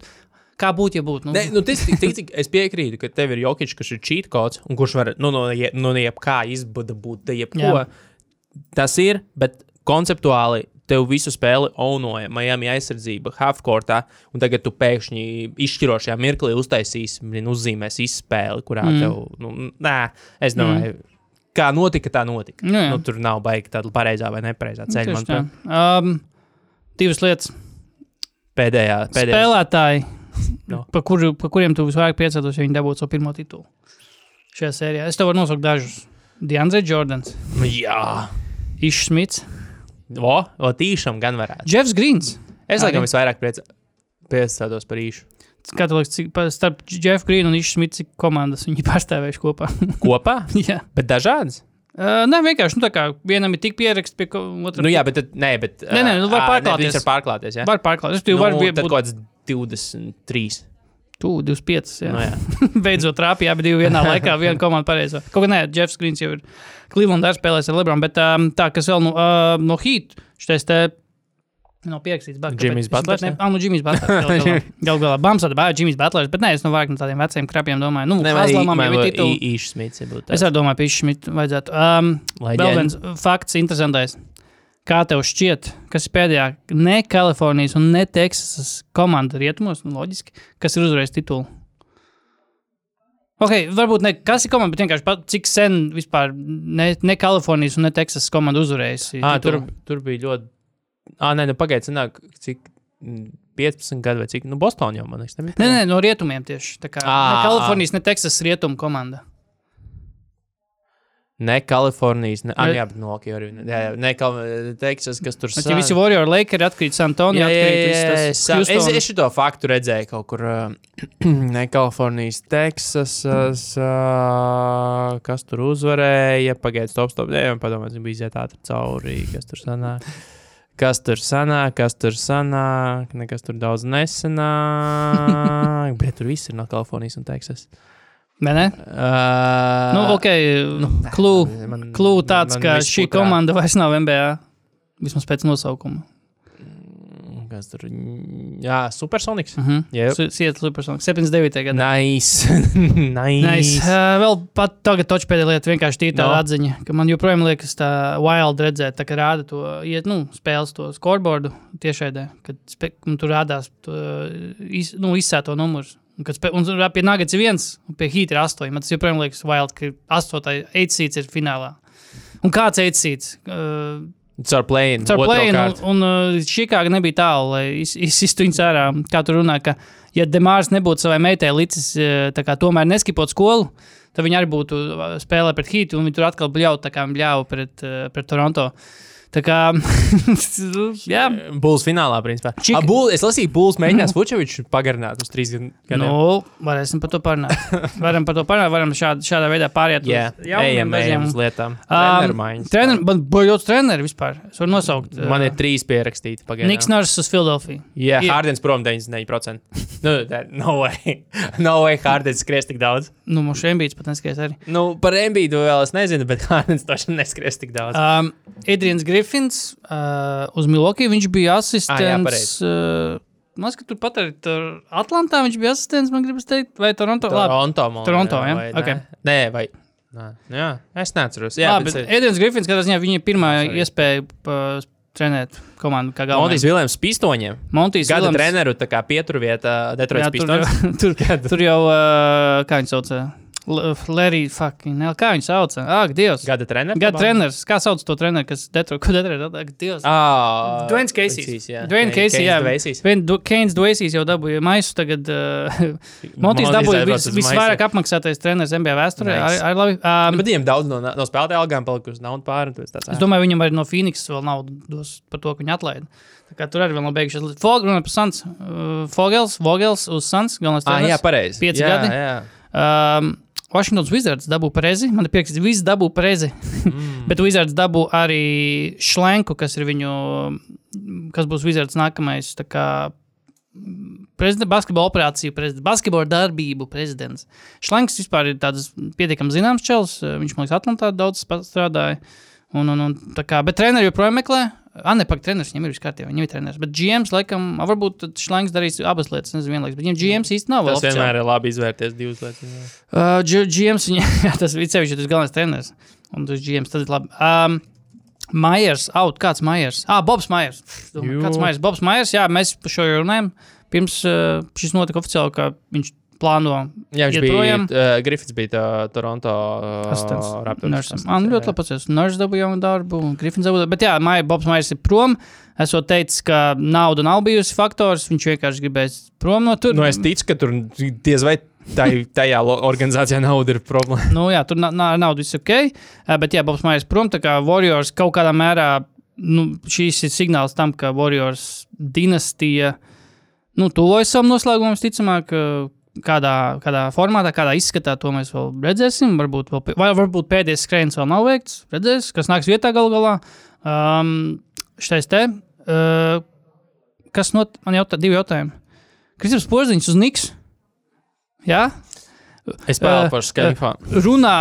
kā būtu, ja būtu? Nu, Ne, nu, tas, tik, tik, cik es piekrītu, ka tev ir Jokic, kurš ir cheat codes, un kurš var nu, no, je- no jebkā izbada būt, jebko. Jā. Tas ir, bet konceptuāli tev visu spēli onoja Miami aizsardzība halfcourtā, un tagad tu pēkšņi izšķirošajā mirklī uztaisīsi, uzzīmēs izspēli, kurā mm. tev, nu, nē, es domāju, mm. kā notika, tā notika. Nu, jā. nu, tur nav baigi tāda pareizā vai nepareizā ceļa. manuprāt. Um, divas lietas. Pēdējā, pēdējā. Spēlētāji, No. pa, kuru, pa kuriem tu visvairāk priecātos, ja viņi dabūtu savu pirmo titulu šajā sērijā. Es tev varu nosaukt dažus. Diandre Jordans, Nu, Jā, Išs Smits, o, o tīšām gan varētu. Jeffs Grīns. Es laikam visvairāk priecā- priecātos par īšu. Liekas, cik starp Jeffu Grīnu un Išs Smitu, cik komandas viņi *laughs* pārstāvējuši kopā? Kopā? *laughs* jā. Bet dažādas? Uh, nē, vienkārši, nu tā kā vienam ir tik pieraksts pie ko- otra. Nu, jā, bet tad, nē, bet. Nē, nē, nu, var pārklāties. Viņš var pārklāties. Jā, var pārklāt. Es tev nu, tad būt kaut kāds 23. Tu 25. Jā. Nu, jā. *laughs* Beidzot trāpīja abi vienā laikā, viena komanda pareizā. Kaut kā nē, Jeffs Grīns jau ir Clevelandā spēlējis ar Lebronu, bet um, tā, kas vēl no, uh, no Heat, šitais te. Nav pierakstīts, bet Jimmy's Butlers, jā? nu, Jimmy's Butlers. *laughs* Galu galā, Bams ar bāzi Jimmy's Butlers, bet nē, es no vairāk no tādiem veciem krapiem domāju. Nu, Haslamam jau ir titulu. īšs smits. Es arī domāju, ka Šmita vajadzētu. Um, vēl viens fakts, interesantais. Kā tev šķiet, kas ir pēdējā ne Kalifornijas un ne Teksasas komanda rietumos, nu, loģiski, kas ir uzvarējis titulu? Ok, varbūt ne kas ir komanda, bet vienkārši pat, cik sen vispār ne, ne Kalifornijas un ne Teksasas komanda uzvarējusi. Ah, tur, tur bija ļoti. Ah, nē, nu pagaidiet, cik mm, 15 gadu vai cik. Nu, Bostonā jau man liekas, nebija. Nē, nē, no rietumiem tieši. Tā kā Ā, ne Kalifornijas, ne Teksasas rietumu komanda. Ne Kalifornijas, ne, jā, no Okija arī. ne- Jā, ne Teksas, kas tur Bet, ja visi Warrior Lakeri atkrīt San Antonio, atkrīt es, es, es šo faktu redzēju kaut kur. Uh, *clears throat* ne Kalifornijas, Teksasas. Uh, kas tur uzvarēja? Pagaidiet, stop, stop. Jā, padomājiet, bija iziet ātri cauri. Kas tur sanāk? Kas tur sanāk, kas tur sanāk? Nekas tur daudz nesanāk. Bet tur viss ir no Kalifornijas un Teksas. Vai ne? Uh, Nu, ok, klū, man- klū tāds, man ka viss šī putrā. komanda vairs nav NBA. Vismaz pēc nosaukuma. Kas tur? Jā, Supersonics. Uh -huh. Jep. Siet Supersonic. 79. gadā. Nice. *laughs* nice. Nice. Uh, vēl pat tagad toču pēdējā lieta vienkārši tīra tā No. atziņa, ka man joprojām liekas tā wild redzēt, tā kā rāda to, iet, nu, spēles to scoreboardu tiešaidē, kad spe, un tur rādās to, iz, nu, izsēto numurs. Un, spe, un pie Nuggets ir viens, un pie Heat ir astoņi. Man tas joprojām liekas wild, ka astotais eidsīts ir finālā. Un kāds eidsīts? Uh, Caur plēnu. Caur plēnu, un, un uh, Čikāga nebija tālu, lai iz- izsistu viņu ārā. Kā tur runā, ka, ja Demārs nebūtu savai meitai licis, uh, kā tomēr neskipot skolu, tad viņi arī būtu uh, spēlē pret Hītu, un viņi tur atkal bļautu, tā kā viņi bļauja pret, uh, pret Toronto. Tā kā, *laughs* jā, Bulls finālā, principā. Čik- Čik... Bull, es lasīju, Bulls mēģinās Vučeviču pagarināt uz trīs gadiem. nu, varēsim par to parunāt. *laughs* Varam par to parunāt, varam šād, šādā veidā pāriet Jā, uz jauniem ejam, ejam lietām. Um. Trener, man bojot treneri vispār. Es varu nosaukt. Man ir trīs pierakstīti pagaidām. Niks Nors uz Philadelphia. Jā, ir- Hārdens prom 99%. *laughs* nu, that, no way. no way Hārdens skries tik daudz. Nu, mums bija pat neskries arī. Nu, par Embīdu vēl es nezinu, bet Hārdens toši neskries tik daudz. Um, Adrians Griffins uh, uz Milwaukee viņš bija asistents. pareizi. uh, Man liekas, ka turpat arī tur Atlantā viņš bija asistents, man gribas teikt, vai Toronto. Labi, Toronto, man Toronto, liekas, jā? vai Ok. Nē, nē vai. Nē, jā, es neatceros. Jā, Labi, bet Adrians Griffins, katrā ziņā viņa pirmā Sorry. iespēja uh, trenēt komandu kā Montijs galvenais. Vilēms Pistoņiem. Montijs Gada Viljams- treneru tā kā pieturvieta Jā, Detroits tur, *laughs* tur, tur jau, uh, kā viņš sauc, Larry, fucking, hell, kā viņu sauc? Ak, Dievs. Gada treneris. Gada treneris. Kā sauc to treneru, kas detro, ko detro? Ak, Dievs. Ah, Keisijs. jā. Dvains Keisijs, jā. Keins Dvaisīs jau dabūja maisu. Tagad *laughs* uh, Montijs dabūja visvairāk apmaksātais treneris NBA vēsturē. Um, Bet viņiem daudz no, no spēlētāju algām palikusi naudu pāri. Es domāju, viņam arī no Phoenix vēl naudu dos par to, ka viņi atlaida. Tā kā tur arī vēl nav beigušies. Fog, runā par Sans. Uh, Fogels, Vogels uz. Galvenais Ah, jā, pareizi. Pieci jā, gadi. Jā. Um, Washingtons Wizards dabū prezi. Man ir pierakstīts, visi dabū prezi. Mm. *laughs* Bet Wizards dabū arī Šlenku, kas ir viņu, kas būs Wizards nākamais. Prezidents, basketbola operāciju prezidents, basketbola darbību prezidents. Šlenks vispār ir tāds pietiekami zināms čels. Viņš, man liekas, Atlantā daudz strādāja. Un, un, un, kā, bet treneri joprojām meklē. Ne, pagaidi, treneris viņam ir viss kārtībā. Viņam ir treneris. Bet GMs, laikam, varbūt Šlenks darīs abas lietas. Nezinu, vienlaikus. Bet viņam GMs īsti nav. Tas vienmēr ir labi izvērties divas lietas. jā. Uh, G- GMs, viņa, *laughs* jā, tas ir sevišķi tas galvenais treneris. Un tas GMs tad ir labi. Um, Maiers, out, kāds Maiers? Ah, Bobs Jū. Kāds Maiers? Bobs Maiers, jā, mēs par šo jau runājam. Pirms uh, šis notika oficiāli, ka viņš plāno Jā, viņš bija. projām. Uh, Griffiths bija tā, Toronto uh. Raptors. Man ļoti labi pacies. Nurs dabūja darbu, un Grifins dabūja. Bet jā, Maija, Bobs Maiers ir prom. Esot teicis, ka nauda nav bijusi faktors. Viņš vienkārši gribēs prom no tur. Nu, es ticu, ka tur diez vai tajā lo- organizācijā nauda ir problēma. Nu, jā, tur nav naudas, viss ok. Uh, bet, jā, Bobs Maiers prom, tā kā Warriors kaut kādā mērā, nu, šīs ir signāls tam, ka Warriors dinastija, nu, tuvojas savam noslēgumam, visticamāk, uh, kādā, kādā formātā, kādā izskatā, to mēs vēl redzēsim. Varbūt, vēl, vai varbūt pēdējais skrējiens vēl nav veikts, redzēs, kas nāks vietā galu galā. Um, Štais te, uh, kas not, man jautā, divi jautājumi. Kristaps Porziņš uz Niks. Jā? Es spēlēju Eh, par Skype. runā.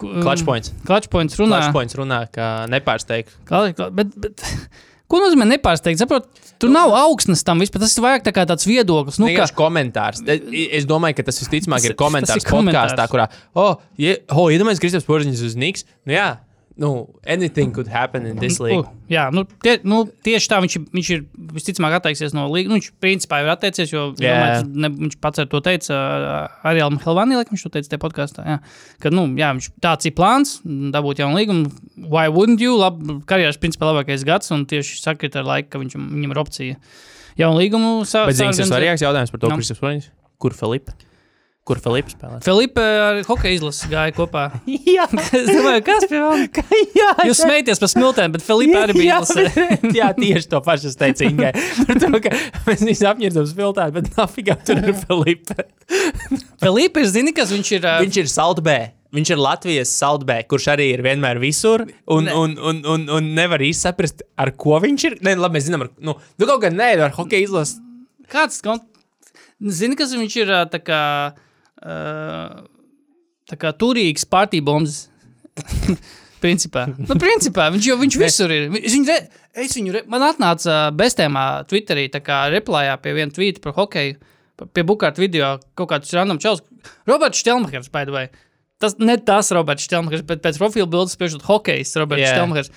Clutch points. Klačpoints runā. Clutch points runā, ka nepārsteigts. Bet, bet, ko nozīmē nepārsteigt? Saprot, tur nav augsnes tam vispār. Tas ir vairāk tā kā tāds viedoklis. Nu, Nu, kā, komentārs. Es, domāju, ka tas visticamāk ir komentārs tas ir komentārs. podkāstā, kurā, oh, ja, oh iedomājieties, Kristaps Porziņš uz Niks. Nu, jā, nu, anything could happen in this league. Uh, jā, nu, tie, nu, tieši tā viņš, viņš ir visticamāk atteiksies no līnijas. Nu, viņš principā ir atteicies, jo Jā. domāju, ne, viņš pats ar to teica. Arī Alma Helvanī, laikam, viņš to teica tajā podkāstā. Jā. Ka, nu, jā, viņš tāds ir plāns, dabūt jaunu līgumu. Why wouldn't you? Lab, karjeras principā labākais gads, un tieši sakrit ar laiku, ka viņš, viņam ir opcija. Jaunu līgumu sa, Bet zini, saorganizēt. svarīgāks jautājums par to, Nu. Kristaps Porziņš? Kur Filipa? Kur Filipa spēlē? Filipa ar hokeja izlasi gāja kopā. *laughs* jā, *laughs* es domāju, kas pie manis? *laughs* jā, Jūs smējaties par smiltēm, bet Filipa arī bija izlasē. jā, tieši to pašu es teicu Ingai. Par to, ka mēs visi apņēmām spiltēt, bet nafigā tur ir Filipa. Filipa ir zini, kas viņš ir. ā, Viņš ir Saltbē. Viņš ir Latvijas Saltbē, kurš arī ir vienmēr visur. Un, un, un, un, un nevar īsti saprast, ar ko viņš ir. Nē, labi, mēs zinām, ar, nu, nu kaut gan nē, ar hokeja izlases. Kāds kon... zini, kas viņš ir ā, tā kā, tā kā turīgs partijbombs. *laughs* principā. Nu, principā viņš jau viņš visur ir. Es viņu, re, es viņu re, man atnāca bestēmā Twitterī, tā kā replājā pie viena tvīta par hokeju, pie Bukārta video kaut kāds random čels. Roberts Štelmachers, by the way. Tas ne tas Roberts Štelmachers, bet pēc profila bildes piešķirt hokejs Roberts yeah. Štelmachers.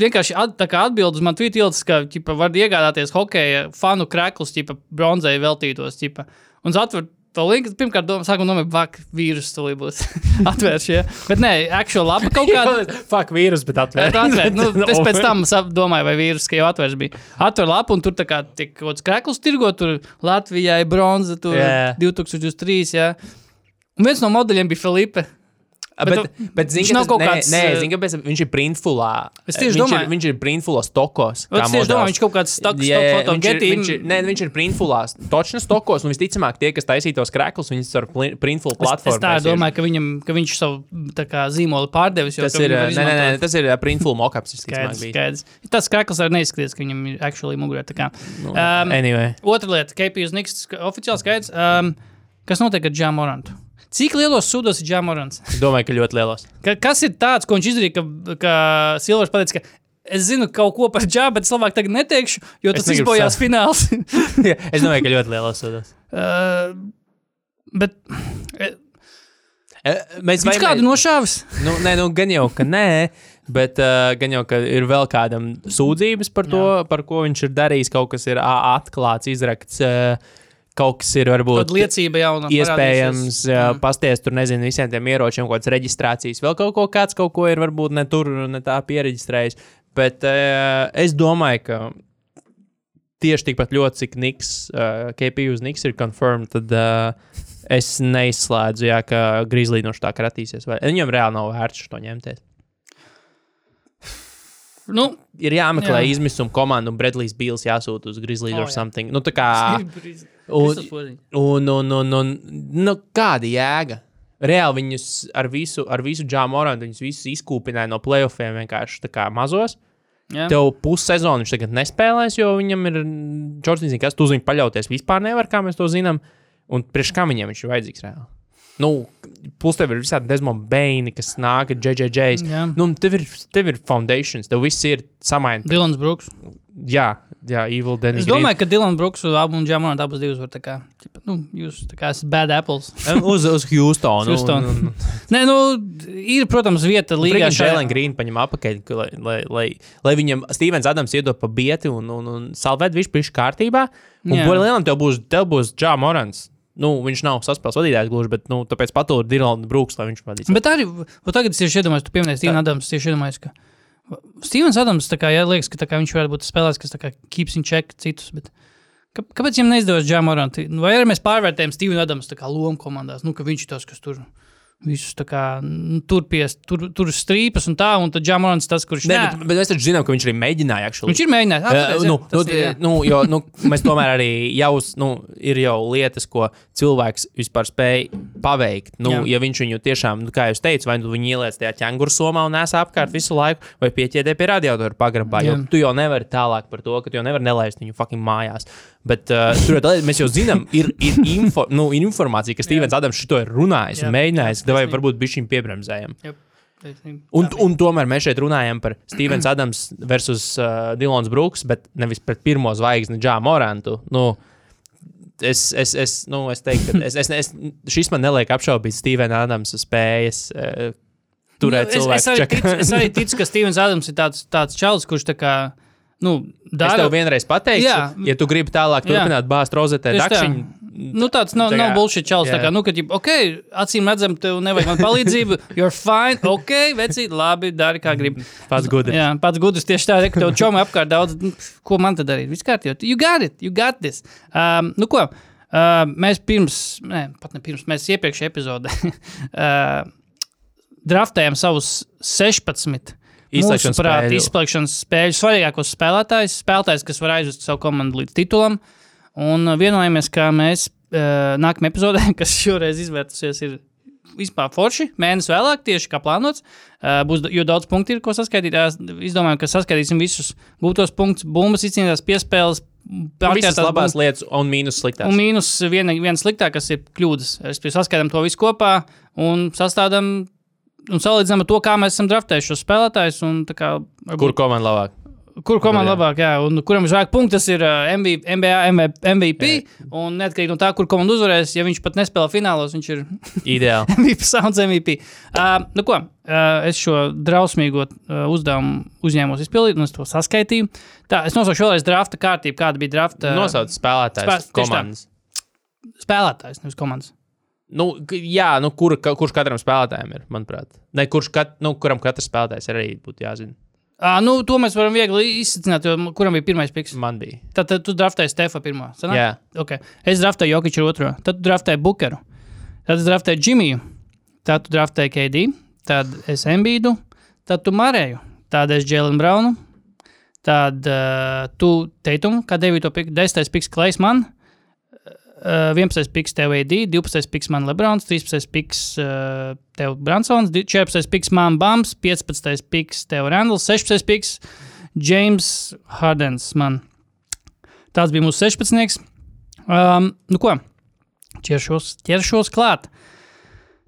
Vienkārši at, tā kā atbildes man tweet ielas, ka, ķipa, var iegādāties hokeja fanu kreklus, ķipa, bronzai veltītos, ķipa. Un atver to linku, pirmkārt, doma, sākumā domāju, vak, vīrus tulī būs *laughs* atvērš, ja. Bet nē, actual lapa kaut *laughs* kāda. Fuck, vīrus, bet atvērt. Tā atvērt. Nu, *laughs* es pēc tam domāju, vai vīrus, ka jau atvērts bija. Atver lapu, un tur tā kā tiek kaut kāds krekls tirgo, tur Latvijai bronza, tur Jā. 2023, jā. Un viens no modeļiem bija Filipe. Bet, Bet bet, bet zini, viņš nav tas- kaut nē, kāds, Nē, eh, zini, kāpēc viņš ir printfulā. Es tieši viņš domāju. Ir, viņš ir printfulā stokos. Es tieši domāju, viņš kaut kāds stock jā, foto viņš ir- viņš ir- Nē, viņš ir printfulā. Točna stokos, un visticamāk, tie, kas taisītos krēklus, viņus ar pli- printful Es, platformu. es tā domāju, ka, viņam, ka viņš savu kā, zīmolu pārdevis. Tas ir, nē, nē, nē, tas ir uh, printful mockups. Tas krekls arī neizskatās, ka viņam ir actually mugurē. kā. Nu, Um, Anyway. Otra lieta, KP uz Niks, oficiāls skaidrs. Um, kas notiek ar Džamorantu? Cik lielos sudos ir Džamorants? Es domāju, ka ļoti lielos. Ka, kas ir tāds, ko viņš izdarīja, ka, ka Silvers pateica, ka es zinu kaut ko par Džamu, bet es labāk tagad neteikšu, jo tas izbojās fināls. *laughs* Jā, es domāju, ka ļoti lielos sudos. uh, bet Eh, Mēs viņš kādu nošāvis? Nu, nē, nu, gan jau, ka nē, bet uh, gan jau, ka ir vēl kādam sūdzības par to, Jā. par ko viņš ir darījis. Kaut kas ir atklāts, izrakts. Uh, kaut kas ir varbūt Kaut liecība jauna. iespējams parādīsies. uh, pasties tur, nezinu, visiem tiem ieročiem, kaut kādas reģistrācijas, vēl kaut ko kāds kaut ko ir varbūt ne tur, ne tā pieregistrējis. Bet uh, es domāju, ka tieši tikpat ļoti, cik Niks, uh, KP uz Niks ir confirmed, tad uh, es neizslēdzu, jā, ka Grizzly no tā kratīsies. Vai viņam reāli nav vērts to ņemties. Nu, Ir jāmeklē Jā. jā. izmisuma komanda, un Bredlijs Bīls jāsūta uz Grizzly O, or jā. something. Nu, tā kā. *laughs* un, Un, un, un, un, nu, kāda jēga? Reāli viņus ar visu, ar visu Džāmu Orantu, viņus visus izkūpināja no playoffiem vienkārši tā kā mazos. jā. Tev pussezonu viņš tagad nespēlēs, jo viņam ir Džordžs, kas tu uz viņu paļauties vispār nevar, kā mēs to zinām. Un priekš kā viņam viņš ir vajadzīgs reāli? Nu, plus tev ir visādi Desmond Baini, kas nāk ar JJJs. Jā. Nu, un tev ir, tev ir foundations, tev viss ir samainīts. Dilans Brooks. Jā, jā, Evil Dennis. Es domāju, ka Dilans Brooks un Džamonā abas divas var tā kā, ķipa, nu, jūs tā kā esat bad apples. uz, uz Houstonu. Houston. Un, un, Nē, nu, ir, protams, vieta līgā. Līga Šēlēna Grīna paņem apakaļ, ka, lai, lai, lai, lai viņam Stevens Adams iedod pa bieti un, un, un salvēt viņš pišķi kārtībā. Un. Borelēnam tev būs, tev būs Džā Morans. Nu, viņš nav saspēles vadītājs gluži, bet, nu, tāpēc patūri Dilana Brooks, lai viņš vadīs. Bet arī, tagad es tieši iedomājos, tu pieminēji Stevens Adams, tieši iedomājos, ka Stevens Adams, tā kā, jā, liekas, ka kā viņš varētu būt spēlētājs, kas kā keeps in check citus, bet kā, kāpēc viņam neizdevies Džamorant? Vai arī mēs pārvērtējam Stevenu Adams lomu komandās, nu, ka viņš ir tas, kas tur visus kā nu, turpies, tur, tur strīpas un tā, un tad Džamorants tas, kurš Nē, bet, bet mēs taču zinām, ka viņš arī mēģināja. Actually. Viņš ir mēģinājis. Ah, Uh, nu, nu, ir, jā. nu, jo, nu, mēs tomēr arī jau, nu, ir jau lietas, ko cilvēks vispār spēj paveikt. Nu, Jā. ja viņš viņu tiešām, nu, kā jūs teicāt, vai nu viņu ieliec tajā ķēnguru somā un nēsā apkārt visu laiku, vai pieķēdē pie radiatora pagrabā, jo Jā. tu jau nevari tālāk par to, ka tu jau nevari nelaist viņu fucking mājās. Bet uh, tur jau mēs jau zinām, ir, ir, info, nu, ir informācija, ka Stevens Adams šo ir runājis Jā, un mēģinājis, vai varbūt šim piebremzējam. Taisnība. Un, un tomēr mēs šeit runājam par Stevens Adams versus uh, Dilons Brooks, bet nevis pret pirmo zvaigzni Džāmu Morantu. Nu, es, es, es, nu, es teiktu, ka es, es, es, šis man neliek apšaubīt Stevena Adamsa spējas. Uh, Turēt Nu, es, es, cilvēku arī ticu, es arī ticu, ka Stevens Adams ir tāds, tāds čalis, kurš tā kā, nu, Es dara. tev vienreiz pateikšu, Jā. ja tu gribi tālāk turpināt bāzt rozetē dakšiņu. Nu, tāds nav, Tā kā- nav bullshit čalis. Tā jā. kā, nu, ka, ģip, ok, acīm redzam, tev nevajag man palīdzību. *laughs* You're fine, ok, vecīt, labi, dari kā gribi. Pats gudrs. Jā, pats gudrs tieši tā, ka tev čomi apkārt daudz. nu, Ko man tad darīt? Viss kārtībā. You got it, you got this. Um, nu, ko? Uh, mēs pirms, ne, pat ne pirms, mēs iepriekšējā epizodē *laughs* uh, draftējām savus 16 Izslēgšanas spēļu. izslēgšanas spēļu svarīgākos spēlētājus, spēlētājus, kas var aizvest savu komandu līdz titulam. Un uh, vienojāmies, ka mēs uh, nākamajā epizodē, *laughs* kas šoreiz izvērtusies, ir vispār forši. Mēnesis vēlāk, tieši kā plānots, uh, būs jo daudz punktu ir, ko saskaitīt. Es Izdomājam, ka saskaitīsim visus gūtos punktus, bumbas, izcīnītās piespēles, Nu, pārķertās labās bumbas. lietas un mīnus sliktās. Un mīnus viena, viena sliktā, kas ir kļūdas. Es saskaitām to visu kopā un sastādām un salīdzinām ar to, kā mēs esam draftējuši šos spēlētājus. un Kā, varbūt- Kur komanda labāk? Kur komanda jā. labāk, jā, un kuram visvairāk punktu, tas ir uh, MV, MV, MVP. Un neatkarīgi no tā, kur komanda uzvarēs, ja viņš pat nespēlē finālos, viņš ir Ideāli. *laughs* MVP, Sounds MVP. Uh, nu ko, uh, es šo drausmīgo uh, uzdevumu uzņēmos izpildīt, un es to saskaitīju. Tā, es nosaukšu vēlreiz drafta kārtību, kāda bija drafta Nosauc spēlētājs, spē- tieši tā. komandas. spēlētājs, nevis komandas. Nu, jā, nu, kur, ka, kurš katram spēlētājam ir, manuprāt. Ne, kurš kat, nu, kuram katrs spēlētājs arī būtu jāzina. Uh, nu, to mēs varam viegli izsākt, kuram bija pirmais piks. Man bija. Tad, tad tu draftēji Stefa pirmo. Sanāk? Jā, Okay. Es draftēju Jokiču otro, tad tu draftēji Bukeru, tad es draftēju Džimiju, tad tu draftēji KD, tad es Embīdu, tad tu Marēju, tad es Jēlinu Braunu, tad uh, tu Teitumu, kā 9. piks, 10. piks Klais man, uh, 11. piks tev AD, 12. piks man Lebrons, 13. piks uh, tev Bransons, 14. piks man Bams, 15. piks tev Randalls, 16. piks James Hardens man. Tāds bija mūsu 16. Um, nu ko, ķeršos, ķeršos klāt.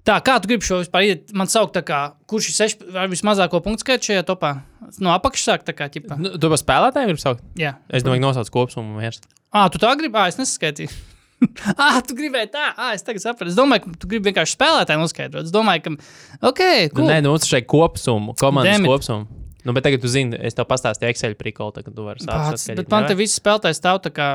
Tā, kā tu gribi šo vispār iet? Man sauc, kā, kurš ir seš, vismazāko punktu skaitu šajā topā? No apakšas sāk, tā kā, ķipa. nu, tu par spēlētājiem gribi saukt. Jā. Es domāju, nosauc kopsumu. Viens. Ā, tu tā gribi? Ā, es nesaskaitīju. *laughs* Ā, tu gribēji tā, Ā, es tagad sapratu. Es domāju, ka tu gribi vienkārši spēlētāju noskaidrot. Es domāju, ka, ok, Cool. cool. Nē, nu, mums šeit kopsumu, komandas Damn it. kopsumu. Nu, bet tagad tu zini, es tev pastāstīju Excel prikolu, ka tu vari sākt bet man te viss spēlētājs stāv tā kā,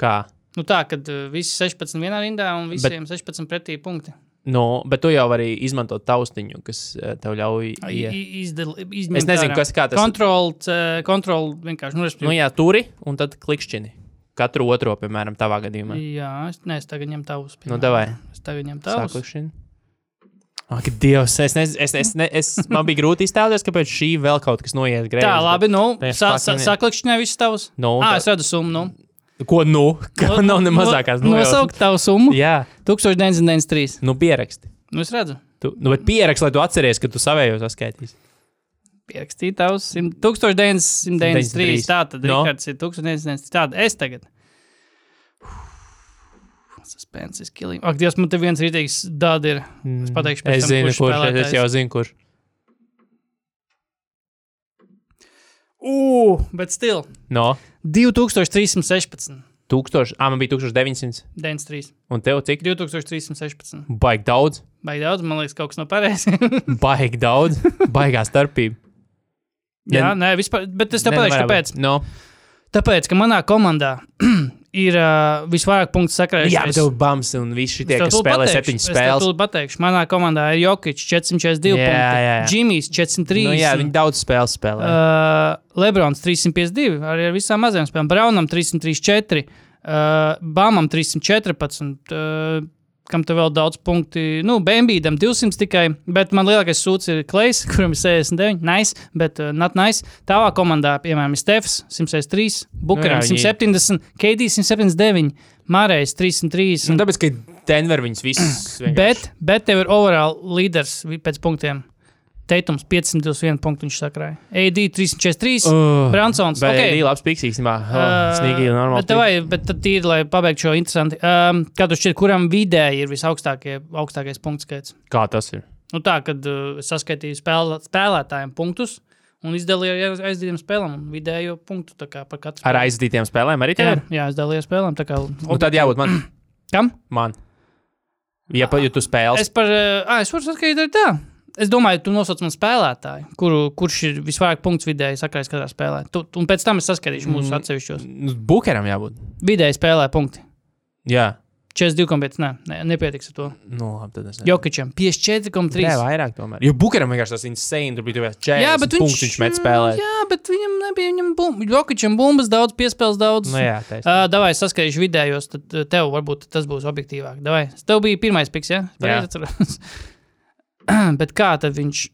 Kā? Nu tā, kad uh, visi 16 vienā rindā un visiem Bet... 16 pretī punkti. No, bet tu jau vari izmantot taustiņu, kas eh, tev ļauj. Ie- Es Es nezinu, kas- tas- Kontrol, uh, kontrol vienkārši. Nu, Nu, jā, turi un tad klikšķini. Katru otro, piemēram, tavā gadījumā. jā, es, ne, es tagad ņemu tavus. Nu, piemēram. davai. Es tagad ņemu tavus. klikšķini. Ak, Dievs, es nezinu, es, es, ne, es, man bija grūti iztēloties, kāpēc šī vēl kaut kas noiet greizi. Tā, labi, nu, sa, sa, saklikšķinē visus tavus. Nu, Ā, tā- es redzu summu, nu. Ko nu? Ka nav ne mazākās Nosaukt tavu summu. Jā, 1993. nu pieraksti. Nu, es redzu. Tu, nu, bet pieraksti, lai tu atceries, ka tu savējo saskaitīsi. Pierakstīt tavus simt- 1993. Tā tad No. Rikards ir 1993. Tāda es tagad. Suspense is killing. Ak, Dievs, man te viens rītīgs dādi ir. Es pateikšu, pēc Es tam, zinu, kurš es, spēlētājs. es jau zinu, kurš. Ugh, bet stil. No, 2316. 1000, ah, man bija 1900. 93. Un tev cik? 2316. Baigi daudz, Vai daudz, man liekas, kaut kas nav pareizi. *laughs* baigi daudz, baigā starpība. Jā, nē, vispār. Bet es tev Ne, pateikšu, kāpēc. No. Tāpēc, ka manā komandā *clears throat* ir uh, visvairāk punktu sakrājušies. Jā, tev bams un visi šie, kas spēlē septiņas spēles. Es pateikšu, manā komandā ir Jokic 442 Jā, punkti, jā, jā. Džimijs 403. Nu, jā, viņi daudz spēles spēlē. Uh, Lebrons 352, arī ar visām mazajām spēlēm. Braunam 334, uh, Bamam 314, uh, kam te vēl daudz punktu. Nu, Bambīdam 200 tikai, bet man lielākais sūds ir Klais, *laughs* kuram ir 69. Nice, bet uh, not nice. Tavā komandā, piemēram, ir Stefs 163, Bukaram Nu jā, viņi- 170, KD 179, Mārējs 303. Nu, tāpēc, ka Denver viņus visus. Bet, bet tev ir overall līderis pēc punktiem. Teitums 521 punktu viņš sakrāja. AD 343, Uh, Bransons. Bet Okay. labs piksīgs, nā, Uh, snīgi, normāli. Bet, vai, bet tad tīri, lai pabeigtu šo interesantu. Um, kā tu šķiet, kuram vidēji ir visaugstākie augstākais punktu skaits? Kā tas ir? Nu, tā, kad uh, saskaitīju spēlē, spēlētājiem punktus un izdalīju ar aizdītiem spēlēm vidējo punktu par katru. Ar aizdītiem spēlēm arī tev Jā, jā, dalījos spēlēm. Kā, Nu, tad jābūt man. Kam? man. Ja, pa, ja tu spēles, Es par. Uh, es varu saskaitīt arī tā. Es domāju, tu nosauc man spēlētāju, kuru, kurš ir visvairāk punktu vidēji sakrājis katrā spēlē. Tu, un pēc tam es saskaitīšu mūsu Mm. atsevišķos. nu, bukeram jābūt. Vidēji spēlē punkti. Jā, 42,5. Nē, nē, nepietiks ar to. nu, labi, tad es. Jokičam 54,3. Jā, vairāk tomēr. Jo bukeram vienkārši tas insane, tur bija tikai 40 Jā, bet viņš, punktus viņš met spēlē. Jā, bet viņam nebija. Viņam bum, Jokičam bumbas daudz, piespēles daudz. Nu, jā, taisnība. Uh, davai, es saskaitīšu vidējos, tad tev varbūt tas būs objektīvāk. Davai. Tev bija pirmais piks, ja? Pareizi atceros. *laughs* *clears throat* bet kā tad viņš.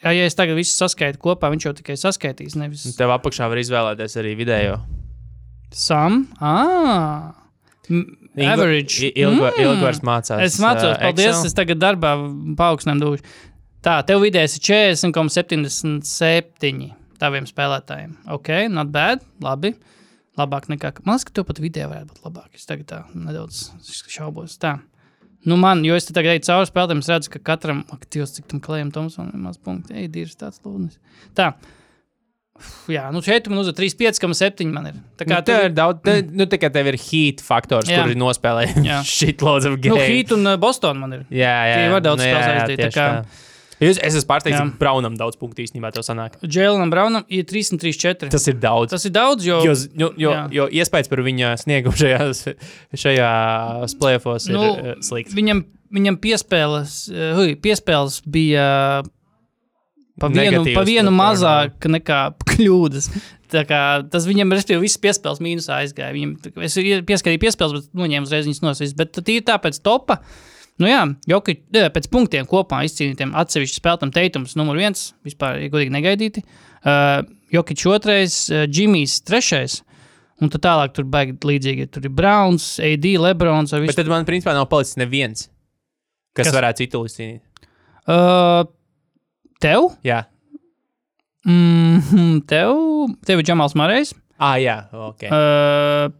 Ja, ja es tagad visu saskaitu kopā, viņš jau tikai saskaitīs. Nevis Tev apakšā var izvēlēties arī video. sam. Ah, average. Ilgo, Mm. Ilgvars mācās. Es mācos, uh, paldies. Excel. Es tagad darbā paaugstinājumu došu. Tā, tev vidējais ir 40,77 taviem spēlētājiem. Ok, not bad. Labi. Labāk nekā. Man liekas, ka tev pat vidē varētu būt labāk. Es tagad tā nedaudz šaubos. Tā. Nu, man, jo es te tagad eju cauri spēlēm, redzu, ka katram, ak, Dievs, cik tam klējam Tomsonam ir maz punkti. Ej, Dievs, tāds lūdnis. Tā. Uf, Jā, nu šeit man uzvar 35,7 man ir. Tā Nu, kā tev ir daudz, te, nu, tikai tev ir heat faktors, Jā. kur ir nospēlējis Jā. *laughs* shitloads of Nu, games. Heat un uh, Boston man ir. Jā, jā. Tie var daudz nu, jā, aizdīt, Es, es esmu pārsteigts, ka Braunam daudz punktu īstenībā tev sanāk. Jēlonam Braunam ir 334. Tas ir daudz. Tas ir daudz, jo. Jo, jo, jo, jo iespējas par viņa sniegumu šajās, šajā spēlēfos ir Nu, nu, slikts. Viņam, viņam piespēles, uh, hui, piespēles bija pa vienu, Negatīvas pa vienu mazāk nekā *laughs* kļūdas. Kā, tas viņam, respektīvi, visas piespēles mīnusā aizgāja. Viņam, es pieskatīju piespēles, bet noņēmu uzreiz viņas nosvis. Bet tīri tāpēc topa. Nu jā, Joki, pēc punktiem kopā izcīnītiem atsevišķi spēlētam teitums numur viens, vispār godīgi negaidīti. Uh, Jokic otrais, uh, Džimijs trešais. Un tad tālāk tur baigi līdzīgi. Tur ir Browns, AD, Lebrons. Bet tad man principā nav palicis neviens, kas, Kas? varētu citu izcīnīt. Uh, tev? Jā, Mm, tev, tev ir Džamals Marējs. ah, jā, ok. Uh,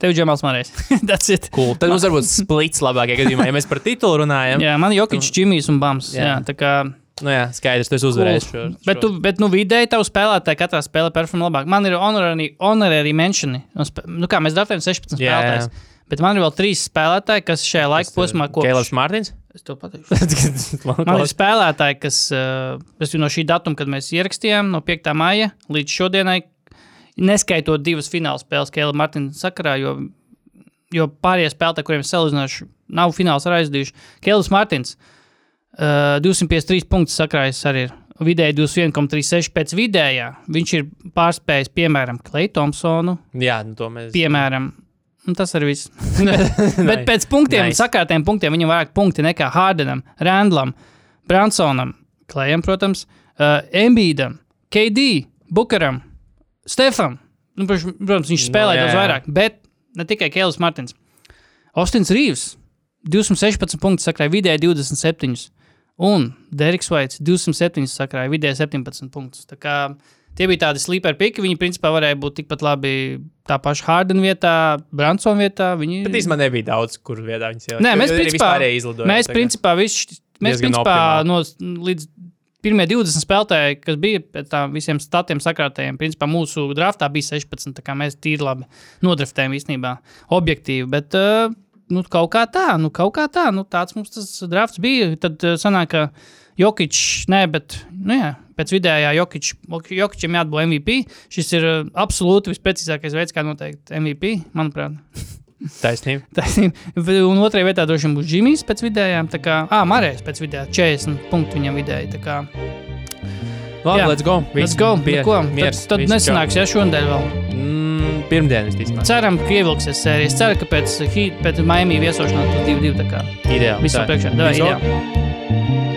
tev ir Džamals Marējs. *laughs* Tas ir. Cool. Tad mums varbūt splits labākajā gadījumā, ja mēs par titulu runājam. Jā, man Jokic, Džimijs un Bams. Jā. Jā. Jā, tā kā, Nu jā, skaidrs, tas uzvarēs šo. šo. bet, tu, bet nu, vidēji tev spēlētāji katrā spēlē performē labāk. Man ir honorary menšani. Nu, kā mēs datējam 16 Jā, jā. spēlētājus. Bet man ir vēl trīs spēlētāji, kas šajā laika posmā Kēlers kopš. Mārtiņš. Es to pateikšu. *laughs* *laughs* Man ir spēlētāji, kas uh, no šī datuma, kad mēs ierakstījām, no 5. maija līdz šodienai, neskaitot divas fināla spēles Kēla Martina sakarā, jo jo pārējie spēlētāji, kuriem es salīdzināšu, nav fināls ar aizdījuši. Kēlis Mārtiņš, uh, 253 punktus sakrājis arī ir. Vidēji 21,36 pēc vidējā. Viņš ir pārspējis, piemēram, Klaitu Thompsonu, Jā, nu, to mēs. piemēram. Un tas arī viss. *laughs* Bet pēc punktiem, Nice. sakārtiem punktiem, viņam vairāk punkti nekā Hārdenam, Randlam, Bransonam, Klējam, protams, uh, Embīdam, KD, Bukaram, Stefam. Nu, protams, viņš Nu, spēlē jā, daudz jā. vairāk, bet ne tikai Kēlis Martins. Ostins Rīvs, 216 punktus sakrāja vidēji 27. Un Deriks Vaits 207 sakrāja vidēji 17 punktus. Tā kā Tie bija tādi sleeper piki. Viņi principā varēja būt tikpat labi tā paša Hārdena vietā, Bransona vietā. Viņi... Bet īstenībā nebija daudz, kur vietā viņas jau Nē, mēs principā, mēs principā, visi, mēs principā no, līdz pirmie 20 spēlētāji, kas bija pēc tam visiem statiem sakrātējiem, principā mūsu draftā bija 16. Tā kā mēs tīri labi nodraftējām īstenībā objektīvi. Bet, uh, nu, kaut kā tā, nu, kaut kā tā, nu, tāds mums tas drafts bija. Tad uh, sanāk, ka Jokičs, nē, bet, nu, jā, pēc vidējā Jokič, Jokičam jāatbūt MVP. Šis ir uh, absolūti visprecīzākais veids, kā noteikt MVP, manuprāt. Taisnība. Taisnība. Un otrajā vietā droši vien būs Džimijs pēc vidējām. Tā kā, ah, Marijas pēc vidējā 40 punktu viņam vidēji. Labi, Jā. let's go. Let's go. Pier, Nu, ko? miers, tad tad viss nesanāks, ja šodien vēl. Mm, pirmdien, visticamāk. Ceram, ka ievilksies sērijas. Ceru, ka pēc, pēc Miami viesošanās būs 2-2. tā kā Ideāli. Visu priekšā. Davai, ideāli.